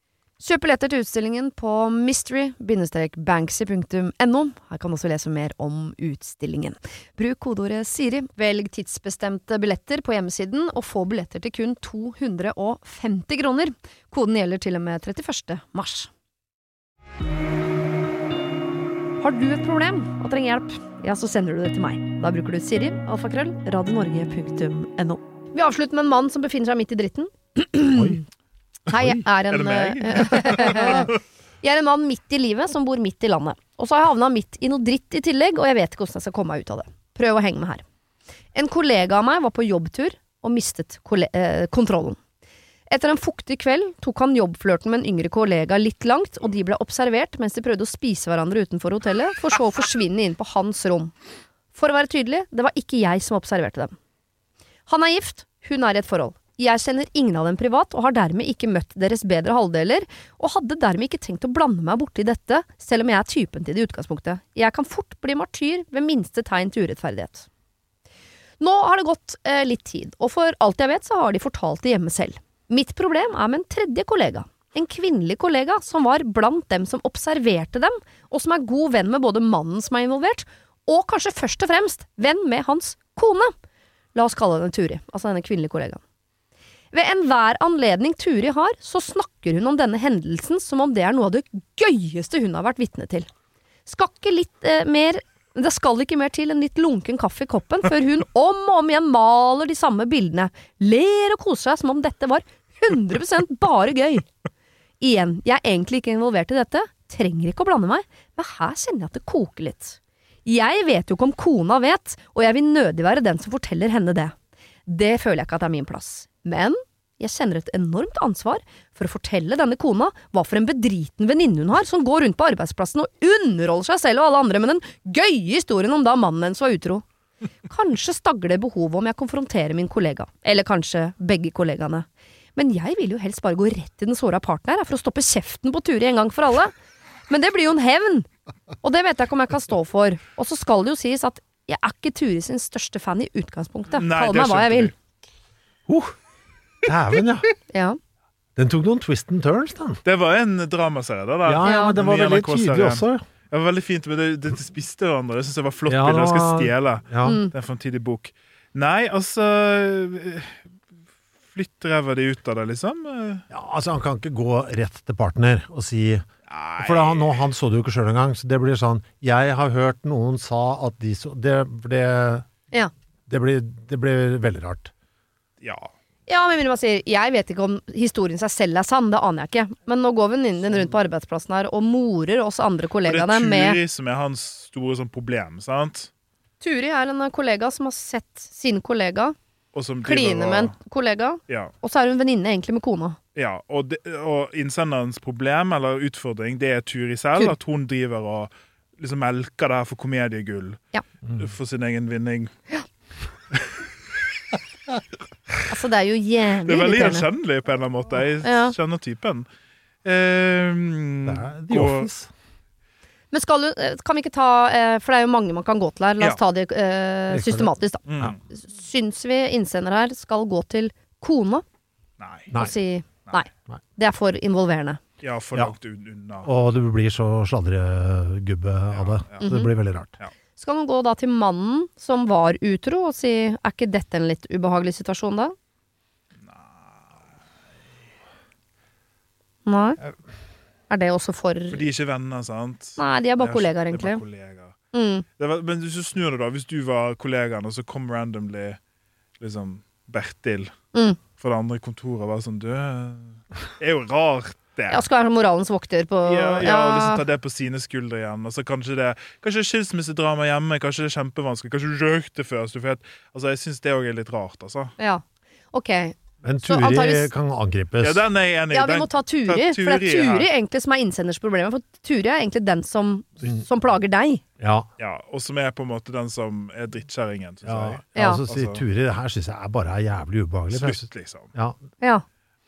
Kjøp billetter til utstillingen på mystery-banksy.no. Her kan du også lese mer om utstillingen. Bruk kodeordet Siri, velg tidsbestemte billetter på hjemmesiden, og få billetter til kun 250 kroner. Koden gjelder til og med 31. mars. Har du et problem og trenger hjelp, ja, så sender du det til meg. Da bruker du Siri, alfakrøll, radionorge.no. Vi avslutter med en mann som befinner seg midt i dritten.
Oi.
Hei, jeg er en
Er
Jeg er en mann midt i livet som bor midt i landet. Og så har jeg havna midt i noe dritt i tillegg, og jeg vet ikke hvordan jeg skal komme meg ut av det. Prøv å henge med her. En kollega av meg var på jobbtur og mistet eh, kontrollen. Etter en fuktig kveld tok han jobbflørten med en yngre kollega litt langt, og de ble observert mens de prøvde å spise hverandre utenfor hotellet, for så å forsvinne inn på hans rom. For å være tydelig, det var ikke jeg som observerte dem. Han er gift, hun er i et forhold. Jeg kjenner ingen av dem privat, og har dermed ikke møtt deres bedre halvdeler, og hadde dermed ikke tenkt å blande meg borti dette, selv om jeg er typen til det i utgangspunktet. Jeg kan fort bli martyr ved minste tegn til urettferdighet. Nå har det gått eh, litt tid, og for alt jeg vet så har de fortalt det hjemme selv. Mitt problem er med en tredje kollega. En kvinnelig kollega som var blant dem som observerte dem, og som er god venn med både mannen som er involvert, og kanskje først og fremst venn med hans kone. La oss kalle henne Turi, altså denne kvinnelige kollegaen. Ved enhver anledning Turi har, så snakker hun om denne hendelsen som om det er noe av det gøyeste hun har vært vitne til. Skal ikke litt eh, mer Det skal ikke mer til enn litt lunken kaffe i koppen før hun om og om igjen maler de samme bildene, ler og koser seg som om dette var 100% bare gøy. Igjen, jeg er egentlig ikke involvert i dette, trenger ikke å blande meg, men her kjenner jeg at det koker litt. Jeg vet jo ikke om kona vet, og jeg vil nødig være den som forteller henne det. Det føler jeg ikke at er min plass. Men jeg kjenner et enormt ansvar for å fortelle denne kona hva for en bedriten venninne hun har, som går rundt på arbeidsplassen og underholder seg selv og alle andre med den gøye historien om da mannen hennes var utro. Kanskje stagler behovet om jeg konfronterer min kollega, eller kanskje begge kollegaene. Men jeg vil jo helst bare gå rett til den såra her, for å stoppe kjeften på Turi en gang for alle. Men det blir jo en hevn! Og det vet jeg ikke om jeg kan stå for. Og så skal det jo sies at jeg er ikke Turi sin største fan i utgangspunktet.
Nei,
Kall meg hva jeg vil.
Uh, Dæven, ja.
Ja.
Den tok noen twist and turns, den.
Det var en dramaserie, da. da.
Ja, ja, men det var veldig tydelig også.
Det var veldig fint, men det, det, spiste hverandre. Det syns jeg var flott
Ja,
bilde. Jeg skal stjele.
Ja.
Mm.
Det er en bok. Nei, altså Flytt ræva di ut av det, liksom.
Ja, altså Han kan ikke gå rett til partner og si
Nei.
For han, nå, han så det jo ikke sjøl engang, så det blir sånn Jeg har hørt noen sa at de så Det, det,
Ja.
det, blir, det blir veldig rart.
Ja.
Ja, men man sier, Jeg vet ikke om historien seg selv er sann, det aner jeg ikke. Men nå går venninnen din rundt på arbeidsplassen her og morer oss andre
Og det
kollegaene
er
med
Turi som er hans store sånn problem, sant?
Turi er en kollega som har sett sin kollega kline med en kollega,
Ja.
og så er hun venninne egentlig med kona.
ja. Og, de, og innsenderens problem, eller utfordring, det er Turi selv.
Tur.
At hun driver og liksom melker det her for komediegull.
Ja.
For sin egen vinning.
Altså, det er jo jævlig
Det er veldig gjenkjennelig på en eller annen måte. Jeg
Ja.
kjenner typen. Ehm,
Det er The Office.
Men skal du, eh, kan vi ikke ta eh, For det er jo mange man kan gå til her. La oss
Ja.
ta det uh, systematisk, da.
Mm.
Syns vi innsender her skal gå til kona
Nei.
Og si nei.
Nei.
Det er for involverende.
Ja, for langt ja. unna.
Og du blir så sladregubbe av det.
Ja,
Så det blir veldig rart.
Skal man gå da til mannen som var utro, og si er ikke dette en litt ubehagelig situasjon da? Nei. Er det også for
For de er ikke venner, sant?
Nei, de er bare kollegaer,
det er
egentlig.
bare kollegaer.
Mm.
Var, men hvis du snur det, da. Hvis du var kollegaen, og så kom randomly liksom Bertil
Mm.
fra det andre kontoret og var sånn Du, det er jo rart, det.
Jeg skal være moralens vokter på
Ja, ja,
ja.
og liksom ta det på sine skuldre igjen. Og så kanskje det Kanskje skilsmissedrama hjemme, kanskje det er kjempevanskelig. Kanskje du røykte først. Altså, jeg syns det òg er litt rart, altså.
ja. Ok.
Men Turi
antageligvis-
kan angripes.
Ja, den er jeg enig i.
Ja, vi må ta Turi.
ta
For det er
Turi
ja. Egentlig som er innsenders problem. For Turi er egentlig den som,
Mm.
som plager deg.
Ja,
Ja, og som er på en måte den som er drittkjerringen,
ja, ja.
Ja.
Altså,
Altså-
Turi, det her syns jeg er bare er jævlig ubehagelig.
Slutt, liksom.
Ja,
Ja.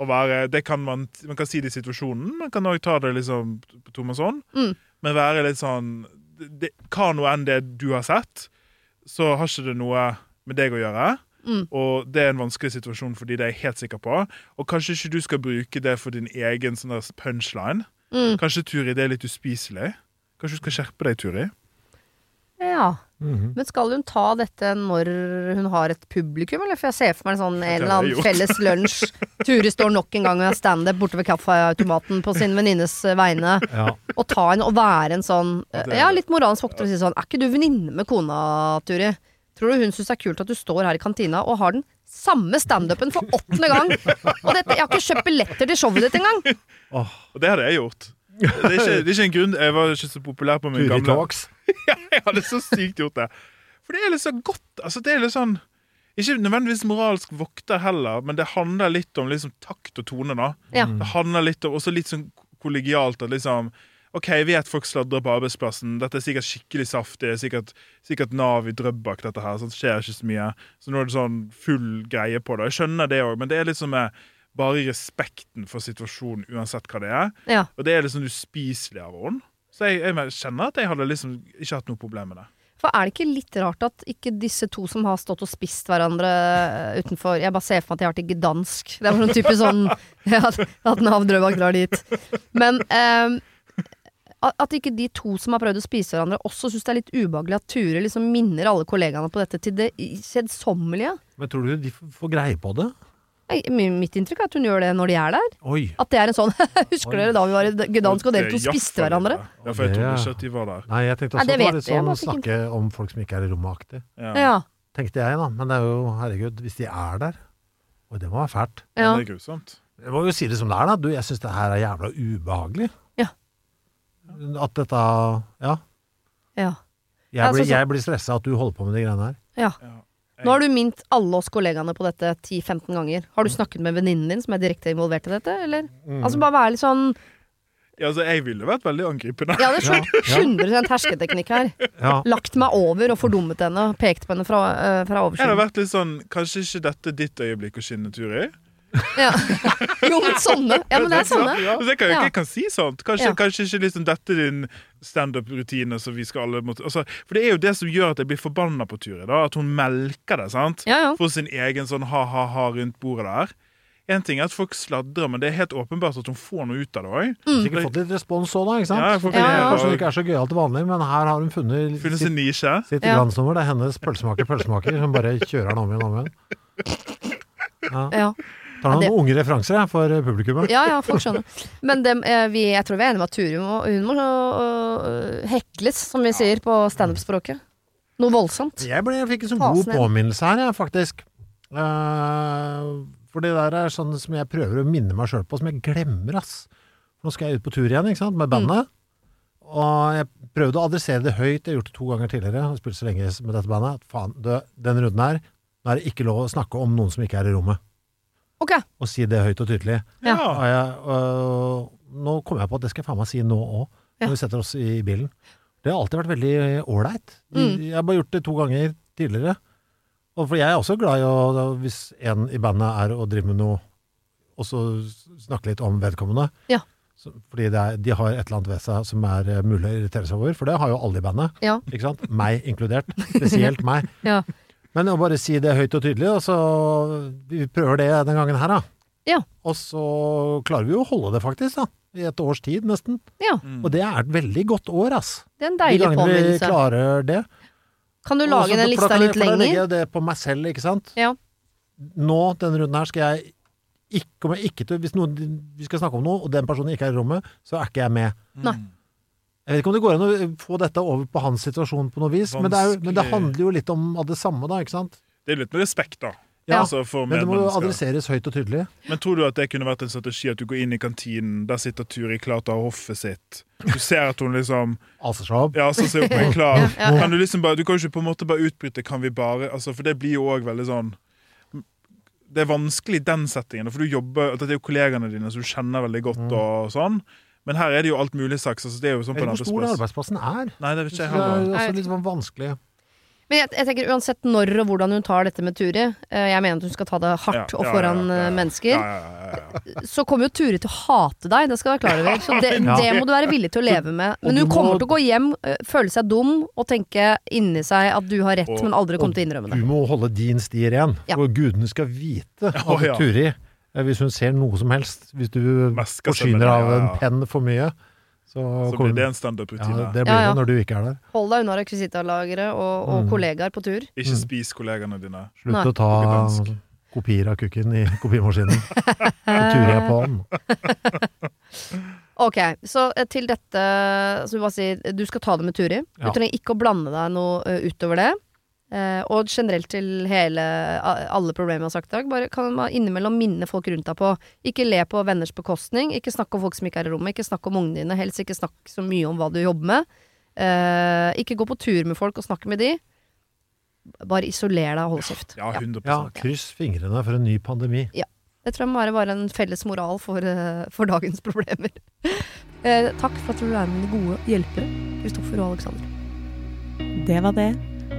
Å være, det kan man, man kan si det i situasjonen, man kan òg ta det liksom på tomannshånd.
Mm.
Men være litt sånn det, Hva nå enn det du har sett, så har ikke det noe med deg å gjøre.
Mm.
Og det er en vanskelig situasjon for de, det er jeg helt sikker på. Og kanskje ikke du skal bruke det for din egen sånn punchline.
Mm.
Kanskje, Turi, det er litt uspiselig. Kanskje du skal skjerpe deg, Turi.
ja.
Mhm.
Men skal hun ta dette når hun har et publikum, eller? For jeg ser for meg en sånn en eller annen felles lunsj. Turi står nok en gang og har standup borte ved kaffeautomaten på sin venninnes eh, vegne.
ja.
Og ta en og være en sånn
Ja, er det.
litt moralens vokter og si sånn Er ikke du venninne med kona, Turi? Tror du hun syns det er kult at du står her i kantina og har den samme standupen for åttende gang? Og dette, jeg har ikke kjøpt billetter til showet ditt engang!
Og det hadde jeg gjort. Det er ikke, det er ikke en grunn Jeg var ikke så populær på min
Turi
gamle
Talks.
Jeg hadde så sykt gjort det. For det er litt så godt. Altså, det er litt sånn Ikke nødvendigvis moralsk vokter heller, men det handler litt om liksom, takt og tone. da
Ja.
Det handler litt om, også litt sånn kollegialt at liksom OK, jeg vet folk sladrer på arbeidsplassen. Dette er sikkert skikkelig saftig. Sikkert, sikkert Nav i Drøbak, dette her. Så det skjer ikke så mye. Så nå er det sånn full greie på det. Jeg skjønner det òg, men det er litt med bare respekten for situasjonen, uansett hva det er.
Ja.
Og det er liksom uspiselig av henne. Så jeg, jeg kjenner at jeg hadde liksom ikke hatt noe problem med det.
For er det ikke litt rart at ikke disse to som har stått og spist hverandre eh, utenfor Jeg bare ser for meg at de har vært i Gdansk. Det er sånn type sånn ja, At Nav Drøbak drar dit. Men eh, at at ikke de to som har prøvd å spise hverandre, også syns det er litt ubehagelig at Ture liksom minner alle kollegaene på dette til det kjedsommelige.
Men tror du de får greie på det?
Mitt inntrykk er at hun gjør det når de er der.
Oi.
At det er en sånn Husker
Oi.
dere da vi var i Gdansk og dere to spiste hverandre?
Ja, for jeg trodde ikke at de var der.
Nei, jeg tenkte også
Nei,
det var litt sånn snakke om folk som ikke er i rommet-aktig.
Ja.
Ja.
Tenkte jeg, da. Men det er jo, herregud, hvis de er der Oi, det må være fælt.
ja.
Det er grusomt.
Jeg må jo si det som det er, da. Du, jeg syns det her er jævla ubehagelig.
Ja.
At dette Ja.
ja.
Jeg blir, jeg blir stressa at du holder på med de greiene her.
ja. Nå har du mint alle oss kollegaene på dette 10-15 ganger. Har du snakket med venninnen din som er direkte involvert i dette, eller? Altså bare være litt sånn
Ja, altså, jeg ville vært veldig angripende.
Ja, det er
Ja, ja.
100 hersketeknikk her.
Ja.
Lagt meg over og fordummet henne pekt på henne fra, uh, fra
Jeg hadde vært litt sånn Kanskje ikke dette er ditt øyeblikk å skinne, Turi?
Ja. Jo, men sånne. Ja, men det er sånne.
Altså, jeg, kan,
Ja.
jeg kan si sånt. Kanskje,
Ja.
kanskje ikke liksom dette din standup-rutine som vi skal alle måtte altså, For det er jo det som gjør at jeg blir forbanna på Turid. At hun melker det, sant?
Ja, ja.
For sin egen sånn ha-ha-ha rundt bordet der. En ting er at folk sladrer, men det er helt åpenbart at hun får noe ut av det òg.
Mm.
Sikkert fått litt respons òg, da. ikke sant?
Ja,
Ja, ja.
Kanskje det ikke er så gøyalt til vanlig, men her har hun funnet
Funnet
sitt,
sin nisje.
sitt
Ja.
glansnummer. Det er hennes pølsemaker, pølsemaker, som bare kjører den om igjen og om igjen. Ja.
Ja.
Tar
Ja,
noen
det-
unge referanser for publikummet.
Ja, ja, folk skjønner. Men dem, eh, vi, jeg tror vi er enige om at Turi må, hun må øh, hekles, som vi sier på standup-språket. Noe voldsomt.
Jeg, ble, jeg fikk en sånn god påminnelse her, jeg, faktisk. Uh, for det der er sånn som jeg prøver å minne meg sjøl på, som jeg glemmer, ass. Nå skal jeg ut på tur igjen, ikke sant, med bandet. Og jeg prøvde å adressere det høyt, jeg har gjort det to ganger tidligere. Jeg har spilt så lenge med dette bandet. at Faen, du, den runden her, nå er det ikke lov å snakke om noen som ikke er i rommet.
Ok.
Og si det høyt og tydelig.
Ja.
Og jeg, øh, nå kommer jeg på at det skal jeg faen meg si nå òg, når
Ja.
vi setter oss i bilen. Det har alltid vært veldig ålreit.
Mm.
Jeg har bare gjort det to ganger tidligere. Og for jeg er også glad i å Hvis en i bandet er og driver med noe, og så snakke litt om vedkommende.
Ja.
Fordi det er, de har et eller annet ved seg som er eh, mulig å irritere seg over. For det har jo alle i bandet.
Ja.
Ikke sant? Meg inkludert. Spesielt meg.
Ja.
Men å bare si det høyt og tydelig, og så Vi prøver det den gangen her, da.
Ja.
Og så klarer vi jo å holde det, faktisk, da. I et års tid, nesten.
ja.
Og det er et veldig godt år, ass.
Det er en
De
deilig
gangene vi
påminnelse.
klarer det.
Kan du lage
så-
den lista litt
For da legger
lenger?
jeg det på meg selv, ikke sant.
Ja.
Nå, denne runden her, skal jeg ikke, kommer jeg ikke til Hvis noen, vi skal snakke om noe, og den personen ikke er i rommet, så er ikke jeg med.
Nei.
Jeg vet ikke om det går an å få dette over på hans situasjon på noe vis, men det, er, men det handler jo litt om det samme, da, ikke sant?
Det er litt med respekt, da.
Ja,
Altså
Men det må jo adresseres høyt og tydelig.
Men tror du at det kunne vært en strategi at du går inn i kantinen, der sitter Turi klar til å ha hoffet sitt. Du ser at hun liksom
opp.
Ja, så ser hun klar. Kan du liksom bare Du kan jo ikke på en måte bare utbryte 'kan vi bare' altså, For det blir jo òg veldig sånn Det er vanskelig i den settingen, for du jobber Dette er jo kollegaene dine som du kjenner veldig godt,
Mm.
og sånn. Men her er det jo alt mulig slags. Altså, det er jo sånn på en
vet hvor stor arbeidsplassen er.
Nei, det vet ikke
Det er også litt sånn vanskelig.
Men jeg, jeg tenker uansett når og hvordan hun tar dette med Turi, eh, jeg mener at hun skal ta det hardt
Ja,
og foran
ja, ja,
eh,
ja.
mennesker,
Ja, ja, ja, ja.
så kommer jo Turi til å hate deg, det skal du være klar over. Så det,
Ja.
det må du være villig til å leve med. Men hun kommer til å gå hjem, eh, føle seg dum og tenke inni seg at du har rett,
Og-
men aldri komme til å innrømme
Du må holde din sti ren,
Ja.
og gudene skal vite at. Turi, hvis hun ser noe som helst, hvis du forsyner av en penn for mye, så,
Så
kommer
blir det en standup-rutine.
ja, det blir
Ja, ja.
det når du ikke er der.
Hold deg unna rekvisittalagere og, og
Mm.
kollegaer på tur.
Ikke spis kollegaene dine.
Slutt
Nei.
å ta kopier av kukken i kopimaskinen. Så turer jeg på den.
Ok, så eh, til dette Så vi bare sier du skal ta det med Turi. Du trenger ikke å blande deg noe eh, utover det. Eh, og generelt til hele alle problemer jeg har sagt i dag. Bare kan man innimellom minne folk rundt deg på Ikke le på venners bekostning. Ikke snakk om folk som ikke er i rommet. Ikke snakk om ungene dine. Helst ikke snakk så mye om hva du jobber med. Uh, ikke gå på tur med folk og snakke med de. Bare isoler deg og hold kjeft.
Ja, 100
Ja, kryss fingrene for en ny pandemi. Ja.
Det tror jeg må være bare en felles moral for, uh, for dagens problemer. Eh, takk for at du er mine gode hjelpere, Kristoffer og Aleksander.
Det var det.